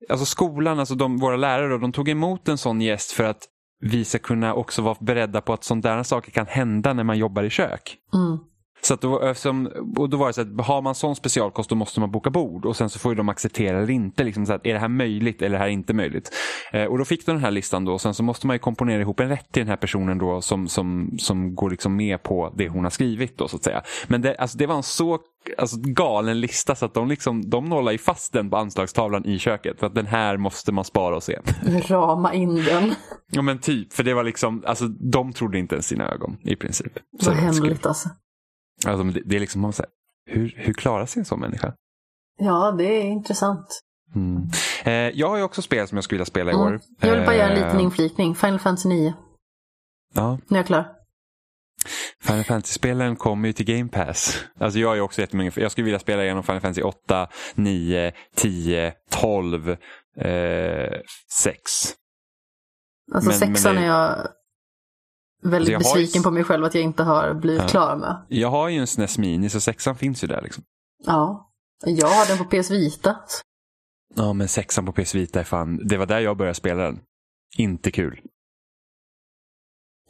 alltså skolan, alltså de, våra lärare, de tog emot en sån gäst för att vi ska kunna också vara beredda på att sådana saker kan hända när man jobbar i kök. Mm. Så att då, eftersom, och då var det så att har man sån specialkost då måste man boka bord och sen så får ju de acceptera eller inte. Liksom så att, är det här möjligt eller är det här inte möjligt? Eh, och då fick de den här listan då och sen så måste man ju komponera ihop en rätt till den här personen då som, som, som går liksom med på det hon har skrivit då så att säga. Men det, alltså, det var en så alltså, galen lista så att de, liksom, de nollar ju fast den på anslagstavlan i köket för att den här måste man spara och se. [laughs] Rama in den. Ja men typ, för det var liksom, alltså de trodde inte ens sina ögon i princip. Så Vad hemligt alltså. Alltså, det, det är liksom, man säger, hur, hur klarar sig en sån människa? Ja, det är intressant. Mm. Eh, jag har ju också spel som jag skulle vilja spela i Mm. år. Jag vill bara göra en Eh, liten inflikning. Final Fantasy 9. Ja, Nu är jag klar. Final Fantasy-spelen kommer ju till Game Pass. Alltså jag är också jättemycket, jag skulle vilja spela igenom Final Fantasy 8, 9, 10, 12, eh, 6. Alltså Men- men sexan det- är jag väldigt Alltså, har ju- besviken på mig själv att jag inte har blivit Ja. klar med. Jag har ju en SNES Mini så sexan finns ju där liksom. Ja. Jag har den på PS Vita. Ja men sexan på PS Vita är fan, det var där jag började spela den. Inte kul.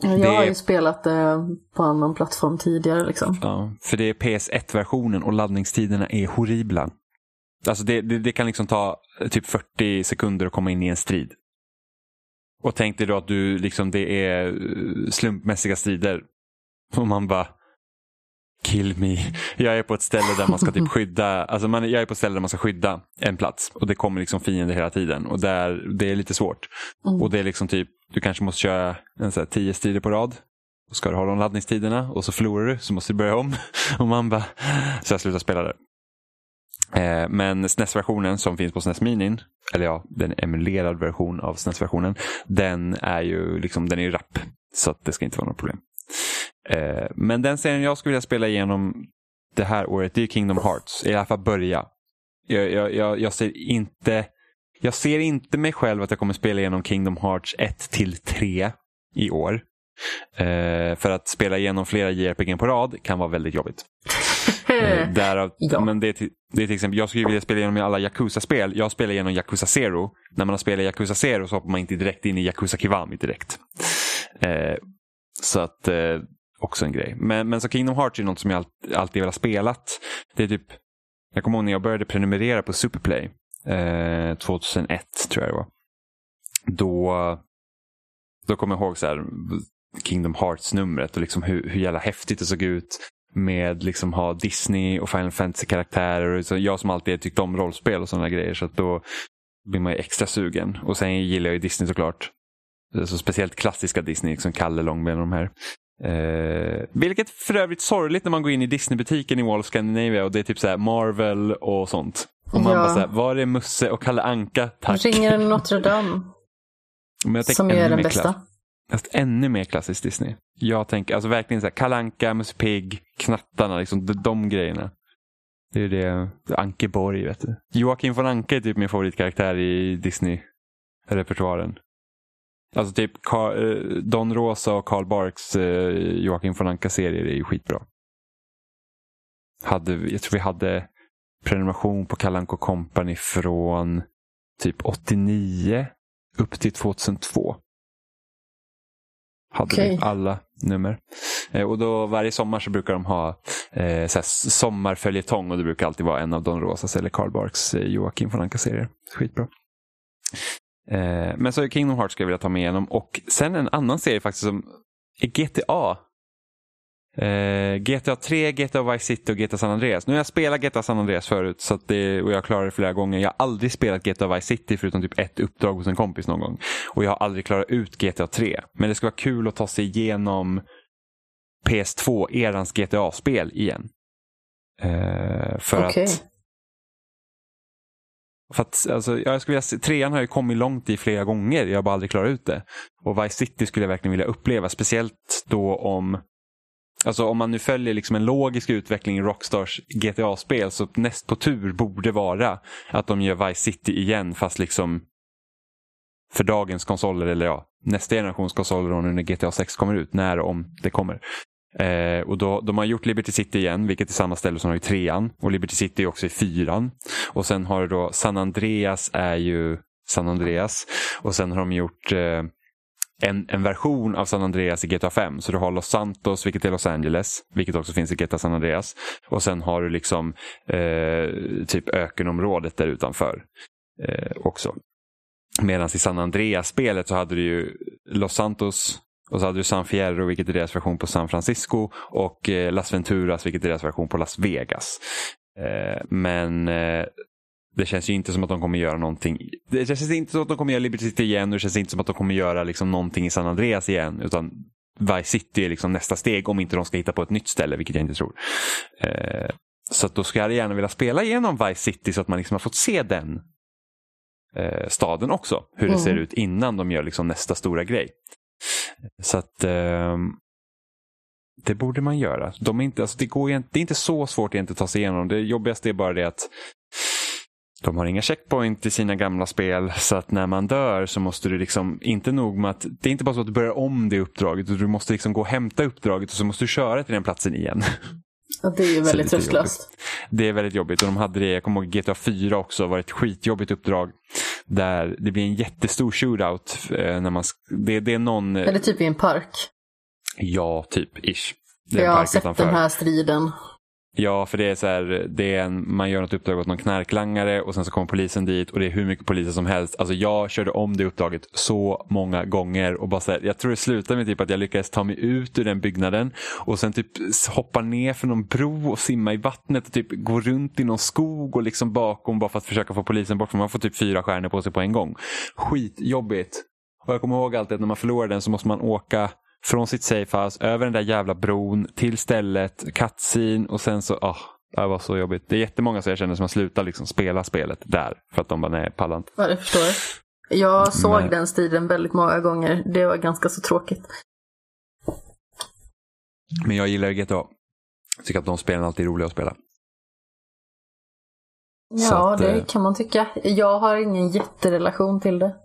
Jag Det- har ju spelat det på annan plattform tidigare liksom. Ja, för det är PS1-versionen och laddningstiderna är horribla. Alltså det, det, det kan liksom ta eh, typ 40 sekunder att komma in i en strid. Och tänk dig då att du liksom det är eh, slumpmässiga strider. Och man bara Kill me. Jag är på ett ställe där man ska typ [laughs] skydda, alltså man, jag är på ett ställe där man ska skydda en plats. Och det kommer liksom fiender hela tiden. Och där, det är lite svårt. Mm. Och det är liksom typ, du kanske måste köra en så här, tio strider på rad. Och ska du ha de laddningstiderna och så förlorar du så måste du börja om. [laughs] Och man bara, så jag slutar spela där. Eh, men SNES-versionen som finns på SNES Minin, eller ja, den emulerad version av SNES-versionen, den är ju liksom, den är ju rapp. Så att det ska inte vara något problem. Eh, men den serien jag skulle vilja spela igenom det här året, det är Kingdom Hearts. I alla fall börja. Jag, jag, jag, jag ser inte jag ser inte mig själv att jag kommer spela igenom Kingdom Hearts 1 till 3 i år. Eh, för att spela igenom flera JRPG på rad kan vara väldigt jobbigt. Eh, därav, [laughs] Ja. men det, det är till exempel, jag skulle vilja spela igenom alla Yakuza-spel. Jag spelar igenom Yakuza Zero. När man har spelat Yakuza Zero så hoppar man inte direkt in i Yakuza Kiwami direkt. Eh, så att, eh, också en grej. Men, men så Kingdom Hearts är något som jag all, alltid vill ha spelat. Det är typ, jag kommer ihåg när jag började prenumerera på Superplay. Eh, 2001 tror jag det var. Då, då kommer jag ihåg så här, Kingdom Hearts-numret och liksom hur, hur jävla häftigt det såg ut med liksom ha Disney och Final Fantasy-karaktärer. Så jag som alltid tyckt om rollspel och sådana grejer så att då blir man ju extra sugen. Och sen gillar jag ju Disney såklart. Så speciellt klassiska Disney, liksom Kalle Långben och de här. Eh, vilket för övrigt sorgligt när man går in i Disney-butiken i Wall of Scandinavia och det är typ så här Marvel och sånt. Och man Ja. bara så här, var är Musse och Kalle Anka? Tack. Ringer Notre Dame, [laughs] Men jag tänker som är den bästa. klass- Fast ännu mer klassiskt Disney. Jag tänker alltså verkligen så här, Kalle Anka, Musse Pigg, Knattarna, liksom de, de grejerna. Det är det, Ankeborg vet du. Joakim von Anke är typ min favoritkaraktär i Disney-repertoaren. Alltså typ Carl, eh, Don Rosa och Carl Barks eh, Joakim von Anka-serier är ju skitbra. Hade, jag tror vi hade prenumeration på Kalanko Company från typ 89 upp till 2002. Hade Okej. vi alla nummer. Eh, och då varje sommar så brukar de ha eh, sommarföljetong och det brukar alltid vara en av Don Rosas eller Karl Barks eh, Joakim von Anka-serier. Skitbra. Eh, men så Kingdom Hearts ska jag vilja ta mig igenom och sen en annan serie faktiskt som är GTA. Eh, GTA 3, GTA Vice City och GTA San Andreas. Nu har jag spelat GTA San Andreas förut så det, och jag klarat det flera gånger. Jag har aldrig spelat GTA Vice City förutom typ ett uppdrag hos en kompis någon gång. Och jag har aldrig klarat ut GTA 3. Men det ska vara kul att ta sig igenom PS2-erans GTA-spel igen. Eh, för Okej. att för att, alltså, jag skulle vilja trean har ju kommit långt i flera gånger, jag har bara aldrig klarat ut det. Och Vice City skulle jag verkligen vilja uppleva, speciellt då om Alltså om man nu följer liksom en logisk utveckling i Rockstars GTA-spel så näst på tur borde vara att de gör Vice City igen fast liksom för dagens konsoler eller ja, nästa generations konsoler och nu när GTA 6 kommer ut, när och om det kommer. Eh, och då, de har gjort Liberty City igen, vilket är samma ställe som de har i trean. Och Liberty City är också i fyran. Och sen har du då San Andreas är ju San Andreas. Och sen har de gjort eh, en, en version av San Andreas i GTA 5. Så du har Los Santos, vilket är Los Angeles, vilket också finns i GTA San Andreas. Och sen har du liksom eh, typ ökenområdet där utanför eh, också. Medan i San Andreas-spelet så hade du ju Los Santos och så hade du San Fierro, vilket är deras version på San Francisco. Och eh, Las Venturas, vilket är deras version på Las Vegas. Eh, men eh, det känns ju inte som att de kommer göra någonting. Det känns inte som att de kommer göra Liberty City igen och det känns inte som att de kommer göra liksom någonting i San Andreas igen. Utan Vice City är liksom nästa steg om inte de ska hitta på ett nytt ställe, vilket jag inte tror. Eh, så då ska jag gärna vilja spela igenom Vice City så att man liksom har fått se den eh, staden också. Hur det Mm. ser ut innan de gör liksom nästa stora grej. Så att ehm, det borde man göra. De är inte, alltså det, går, det är inte så svårt att ta sig igenom. Det jobbigaste är bara det att de har inga checkpoint i sina gamla spel så att när man dör så måste du liksom, inte nog med att, det är inte bara så att du börjar om det uppdraget, du måste liksom gå och hämta uppdraget och så måste du köra till den platsen igen. Ja, det är ju [laughs] väldigt tröstlöst. Det är väldigt jobbigt och de hade det, jag kommer ihåg GTA 4 också, var ett skitjobbigt uppdrag. Där det blir en jättestor shootout. Eh, när man, det, det är någon, eh, Eller typ i en park. ja typ, ish. Jag har sett utanför. den här striden. Ja, för det är så här, det är en, man gör något uppdrag åt någon knarklangare och sen så kommer polisen dit och det är hur mycket poliser som helst. Alltså jag körde om det uppdraget så många gånger och bara så här, jag tror det slutade med typ att jag lyckades ta mig ut ur den byggnaden och sen typ hoppa ner för någon bro och simma i vattnet och typ gå runt i någon skog och liksom bakom bara för att försöka få polisen bort för man får typ fyra stjärnor på sig på en gång. Skitjobbigt. Och jag kommer ihåg alltid att när man förlorar den så måste man åka från sitt safehouse över den där jävla bron till stället, cutscene och sen så, ah, det var så jobbigt. Det är jättemånga som jag känner som har slutat liksom spela spelet där för att de bara, nej, pallar inte. Ja, det förstår jag. Jag såg Men- den striden väldigt många gånger. Det var ganska så tråkigt. Men jag gillar GTA. Jag tycker att de spelen alltid är roliga att spela. Ja, att, det eh, kan man tycka. Jag har ingen jätterelation till det.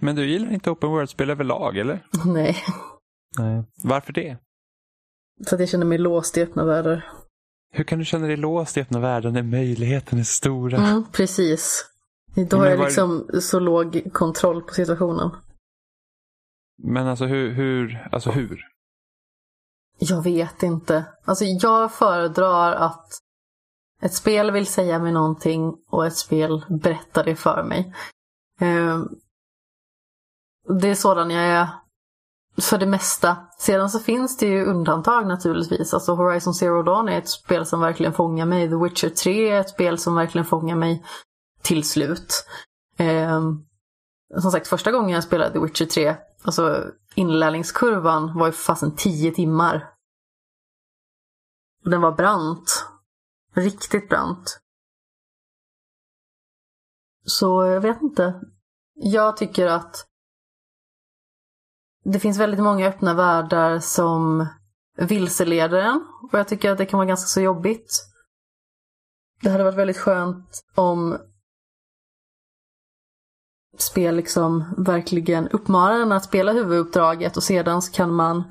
Men du gillar inte open world-spel överlag, eller? [laughs] Nej, Nej. Varför det? så att jag känner mig låst i öppna världar. Hur kan du känna dig låst i öppna världen när möjligheten är stora? Mm, precis. Då har jag liksom så låg kontroll på situationen. Men alltså hur, hur, alltså hur? Jag vet inte. Alltså jag föredrar att ett spel vill säga mig någonting och ett spel berättar det för mig. Det är sådan jag är för det mesta. Sedan så finns det ju undantag naturligtvis. Alltså Horizon Zero Dawn är ett spel som verkligen fångar mig. The Witcher 3 är ett spel som verkligen fångar mig till slut. Eh, som sagt, första gången jag spelade The Witcher 3, alltså inlärningskurvan var ju fasen 10 timmar. Och Den var brant. Riktigt brant. Så jag vet inte. Jag tycker att det finns väldigt många öppna världar som vilseleder en. Och jag tycker att det kan vara ganska så jobbigt. det hade varit väldigt skönt om spel liksom verkligen uppmanar en att spela huvuduppdraget och sedan så kan man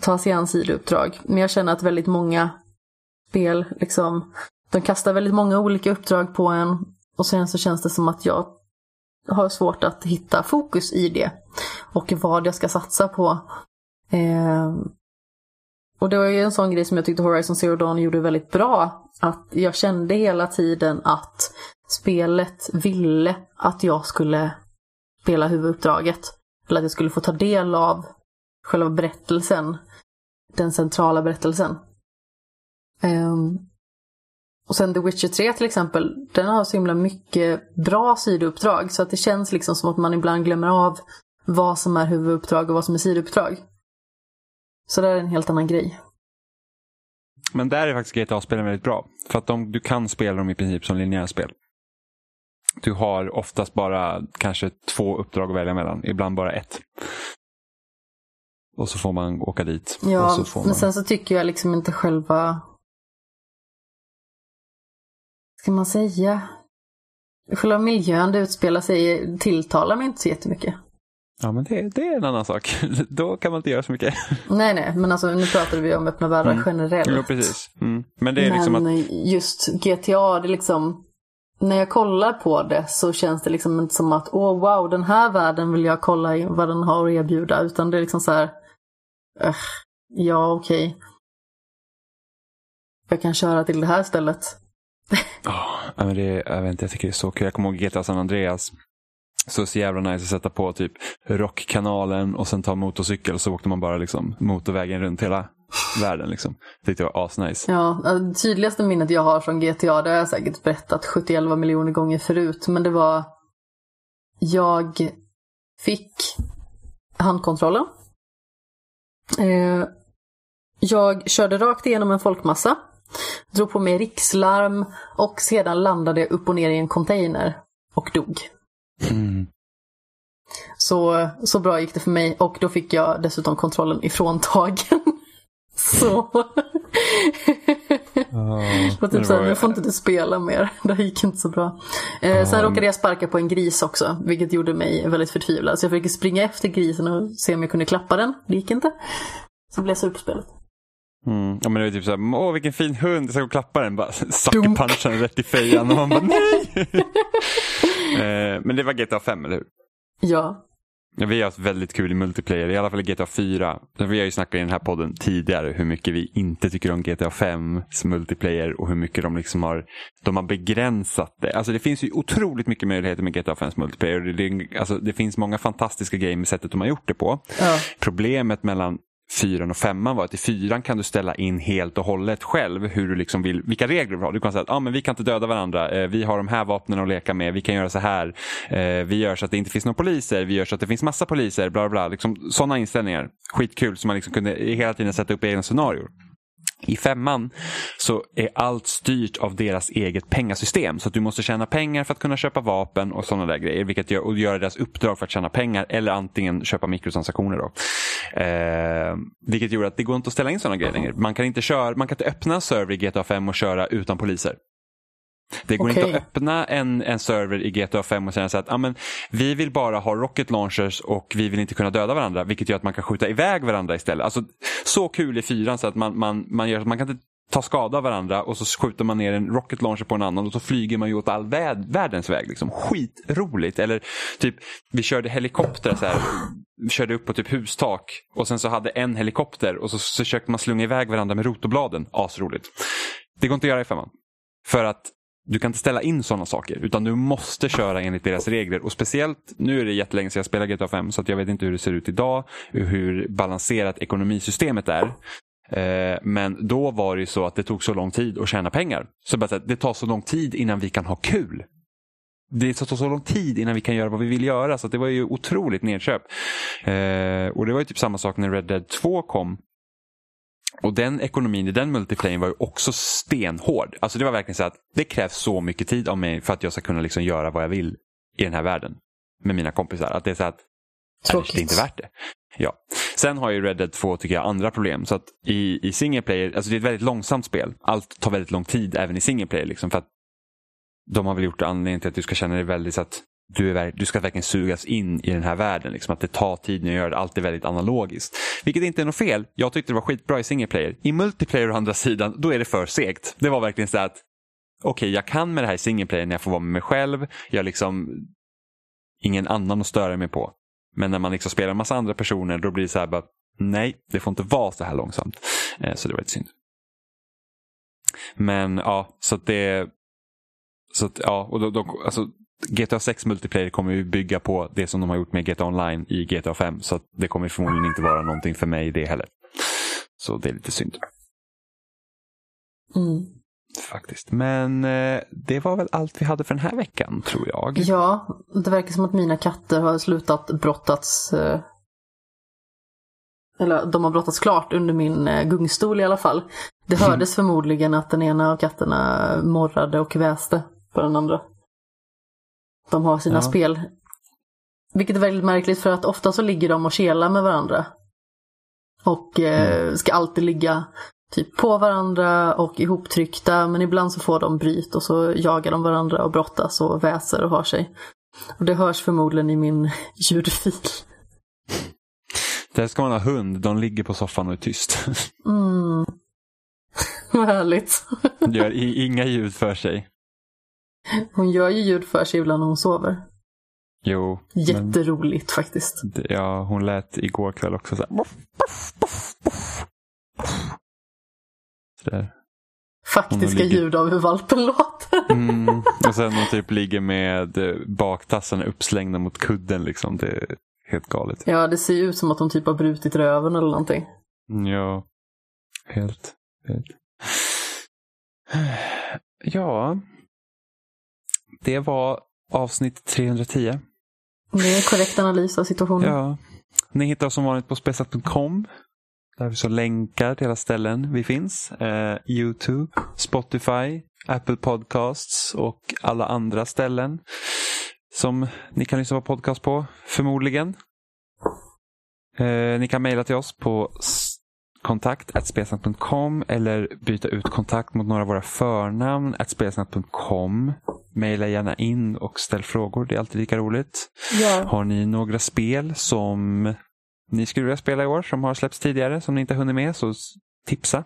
ta sig an sidouppdrag. Men jag känner att väldigt många spel liksom, de kastar väldigt många olika uppdrag på en och sen så känns det som att jag har svårt att hitta fokus i det och vad jag ska satsa på. Eh, och det var ju en sån grej som jag tyckte Horizon Zero Dawn gjorde väldigt bra. Att jag kände hela tiden att spelet ville att jag skulle spela huvuduppdraget. Eller att jag skulle få ta del av själva berättelsen. Den centrala berättelsen. Um, och sen The Witcher 3 till exempel, den har så himla mycket bra sidouppdrag så att det känns liksom som att man ibland glömmer av vad som är huvuduppdrag och vad som är sidouppdrag. Så det är en helt annan grej. Men där är faktiskt GTA-spelen väldigt bra. För att de, du kan spela dem i princip som linjära spel. Du har oftast bara kanske två uppdrag att välja mellan, ibland bara ett. Och så får man åka dit. Ja, man... men sen så tycker jag liksom inte själva... Ska man säga? Själva miljön det utspelar sig tilltalar mig inte så jättemycket. Ja, men det, det är en annan sak. [laughs] Då kan man inte göra så mycket. Nej, nej, men alltså nu pratar vi om öppna världar mm. generellt. Jo, precis. Mm. Men det är liksom men att... just GTA, det är liksom... När jag kollar på det så känns det liksom inte som att åh oh, wow, den här världen vill jag kolla vad den har att erbjuda. Utan det är liksom så här... Uh, ja, okej. Okay. Jag kan köra till det här stället. Ja, men det, jag, vet inte, jag tycker det är så kul. Jag kommer ihåg GTA San Andreas. Så så jävla nice att sätta på typ rockkanalen och sen ta motorcykel så åkte man bara liksom motorvägen runt hela världen. Liksom. Det tyckte jag var asnice. Ja, det tydligaste minnet jag har från GTA, det har jag säkert berättat 71 miljoner gånger förut, men det var jag fick handkontrollen. Eh, jag körde rakt igenom en folkmassa, drog på mig rikslarm och sedan landade jag upp och ner i en container och dog. Mm. Så, så bra gick det för mig och då fick jag dessutom kontrollen ifråntagen. [laughs] så... oh, och typ såhär, nu får inte du spela mer. [laughs] Det gick inte så bra. Eh, sen råkade jag sparka på en gris också, vilket gjorde mig väldigt förtvivlad. Så jag fick springa efter grisen och se om jag kunde klappa den. Det gick inte. Så blev jag sur på spelet. Mm. Ja, men det är typ såhär, åh vilken fin hund, jag ska gå och klappa den. Bara [laughs] sucker rätt i fejan och man bara [laughs] nej. [laughs] Eh, men det var GTA 5, eller hur? Ja. ja. Vi har haft väldigt kul i multiplayer, i alla fall i GTA 4. Vi har ju snackat i den här podden tidigare hur mycket vi inte tycker om GTA 5s multiplayer och hur mycket de liksom har, de har begränsat det. Alltså det finns ju otroligt mycket möjligheter med GTA 5s multiplayer. Det, det, alltså det finns många fantastiska grejer med sättet de har gjort det på. Ja. Problemet mellan fyran och femman var att i fyran kan du ställa in helt och hållet själv hur du liksom vill, vilka regler du har. Du kan säga att ah, men vi kan inte döda varandra, eh, vi har de här vapnen att leka med, vi kan göra så här, eh, vi gör så att det inte finns några poliser, vi gör så att det finns massa poliser, bla bla bla. Liksom, sådana inställningar, skitkul, så man liksom kunde hela tiden sätta upp egna scenarier. I femman så är allt styrt av deras eget pengasystem. Så att du måste tjäna pengar för att kunna köpa vapen och sådana där grejer. Vilket gör, och göra deras uppdrag för att tjäna pengar eller antingen köpa mikrotransaktioner. Då. Eh, vilket gjorde att det går inte att ställa in sådana grejer längre. Man kan inte, köra, man kan inte öppna en server i GTA 5 och köra utan poliser. Det går okay. inte att öppna en, en server i GTA 5 och säga så att ah, men, vi vill bara ha rocket launchers och vi vill inte kunna döda varandra. Vilket gör att man kan skjuta iväg varandra istället. Alltså, så kul i fyran så att man, man, man, gör, man kan inte ta skada av varandra och så skjuter man ner en rocket launcher på en annan och så flyger man ju åt all vä världens väg. Liksom. Skitroligt. Eller typ, vi körde helikopter så här, vi körde upp på typ hustak och sen så hade en helikopter och så, så försökte man slunga iväg varandra med rotorbladen. Asroligt. Det går inte att göra i femman. För att du kan inte ställa in sådana saker utan du måste köra enligt deras regler. Och speciellt, nu är det jättelänge sedan jag spelade GTA 5 så jag vet inte hur det ser ut idag. Hur balanserat ekonomisystemet är. Eh, men då var det ju så att det tog så lång tid att tjäna pengar. Så bara, det tar så lång tid innan vi kan ha kul. Det tar så lång tid innan vi kan göra vad vi vill göra så det var ju otroligt nedköp. Eh, och det var ju typ samma sak när Red Dead 2 kom. Och den ekonomin i den multiplayern var ju också stenhård. Alltså det var verkligen så att det krävs så mycket tid av mig för att jag ska kunna liksom göra vad jag vill i den här världen. Med mina kompisar. Att det är så att Tråkigt. det är inte värt det. Ja. Sen har ju Red Dead 2 tycker jag andra problem. Så att i, i single player, alltså det är ett väldigt långsamt spel. Allt tar väldigt lång tid även i single player. Liksom, för att de har väl gjort anledningen till att du ska känna dig väldigt så att du, är, du ska verkligen sugas in i den här världen. Liksom, att det tar tid när göra gör det. Allt är väldigt analogiskt. Vilket inte är något fel. Jag tyckte det var skitbra i single player. I multiplayer å andra sidan, då är det för segt. Det var verkligen så att okej, okay, jag kan med det här i single player när jag får vara med mig själv. Jag liksom ingen annan att störa mig på. Men när man liksom spelar en massa andra personer då blir det så här bara, nej, det får inte vara så här långsamt. Eh, så det var lite synd. Men ja, så att det... Så att, ja, och då, då, alltså, GTA 6 multiplayer kommer ju bygga på det som de har gjort med GTA Online i GTA 5. Så det kommer förmodligen inte vara någonting för mig det heller. Så det är lite synd. Mm. Faktiskt. Men eh, det var väl allt vi hade för den här veckan, tror jag. Ja, det verkar som att mina katter har slutat brottats. Eh, eller de har brottats klart under min eh, gungstol i alla fall. Det hördes [laughs] förmodligen att den ena av katterna morrade och väste på den andra. De har sina Ja. spel. Vilket är väldigt märkligt för att ofta så ligger de och kelar med varandra. Och eh, ska alltid ligga typ på varandra och ihoptryckta. Men ibland så får de bryt och så jagar de varandra och brottas och väser och har sig. Och det hörs förmodligen i min [laughs] ljudfil. Där ska man ha hund. De ligger på soffan och är tyst. Mm. [laughs] Vad härligt. Gör inga ljud för sig. Hon gör ju ljud för sig ibland när hon sover. Jo. men Jätteroligt faktiskt. det- Ja, hon lät igår kväll också så här. Sådär. Faktiska ligger- ljud av hur valpen [laughs] låter. Mm. Och sen hon typ ligger med eh, baktassarna uppslängda mot kudden liksom. Det är helt galet. Ja, det ser ut som att hon typ har brutit röven eller någonting. Ja, helt. helt. [sighs] Ja, det var avsnitt 310. Det är en korrekt analys av situationen. Ja. Ni hittar oss som vanligt på spesat.com. Där vi så länkar till alla ställen vi finns. Eh, Youtube, Spotify, Apple Podcasts och alla andra ställen som ni kan lyssna på podcast på, förmodligen. Eh, ni kan mejla till oss på kontakt spelsnack.com eller byta ut kontakt mot några av våra förnamn spelsnack.com. Mejla gärna in och ställ frågor, det är alltid lika roligt. Ja. Har ni några spel som ni skulle vilja spela i år som har släppts tidigare som ni inte hunnit med så tipsa.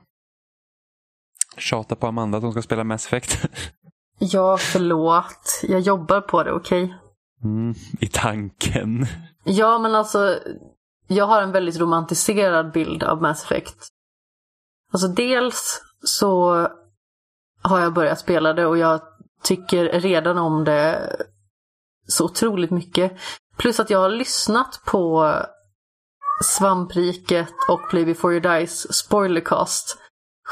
Tjata på Amanda att hon ska spela Mass Effect. [laughs] ja, förlåt. Jag jobbar på det, okej? Mm, I tanken. Ja, men alltså. Jag har en väldigt romantiserad bild av Mass Effect. Alltså dels så har jag börjat spela det och jag tycker redan om det så otroligt mycket. Plus att jag har lyssnat på Svampriket och Play Before You Dies spoilercast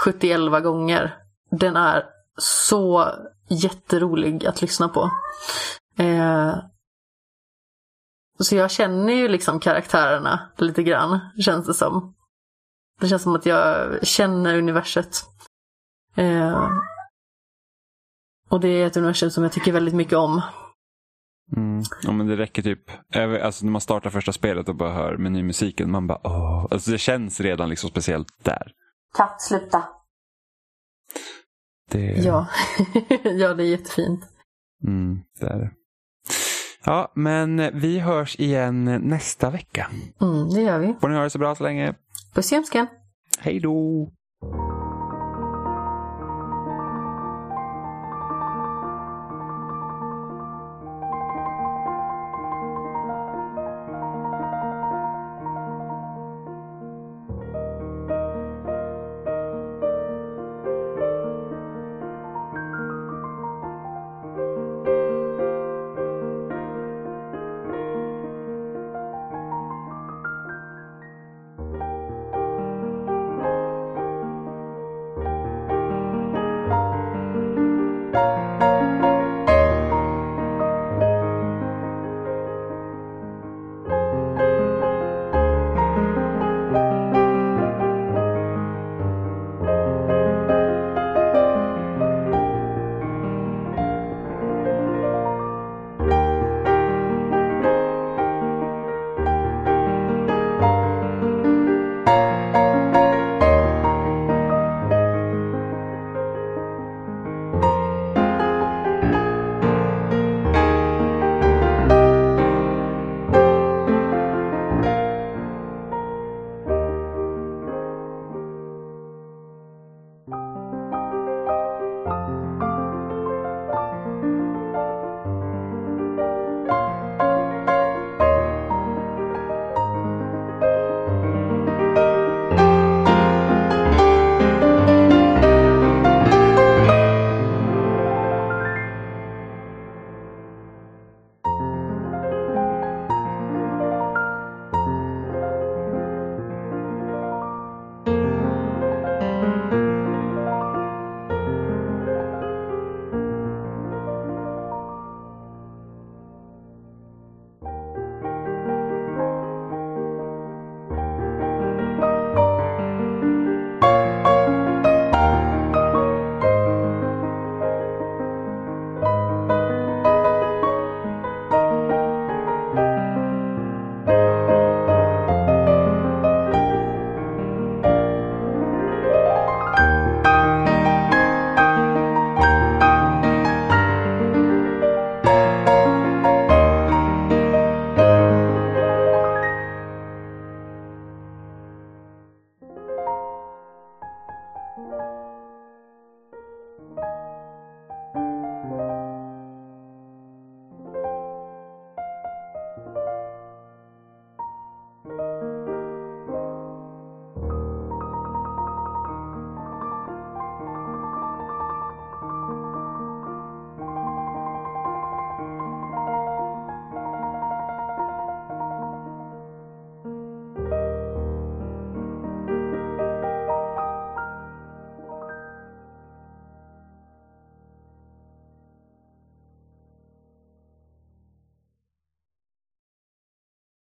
71 gånger. Den är så jätterolig att lyssna på. Eh, så jag känner ju liksom karaktärerna lite grann, känns det som. Det känns som att jag känner universet. Eh, och det är ett universum som jag tycker väldigt mycket om. Mm. Ja, men det räcker typ, alltså när man startar första spelet och bara hör menymusiken, man bara åh. Alltså det känns redan liksom speciellt där. Katt, sluta. Det, Ja. [laughs] ja, det är jättefint. Mm, det är det. Ja, men vi hörs igen nästa vecka. Mm, det gör vi. Får ni ha det så bra så länge. Puss i. Hej då!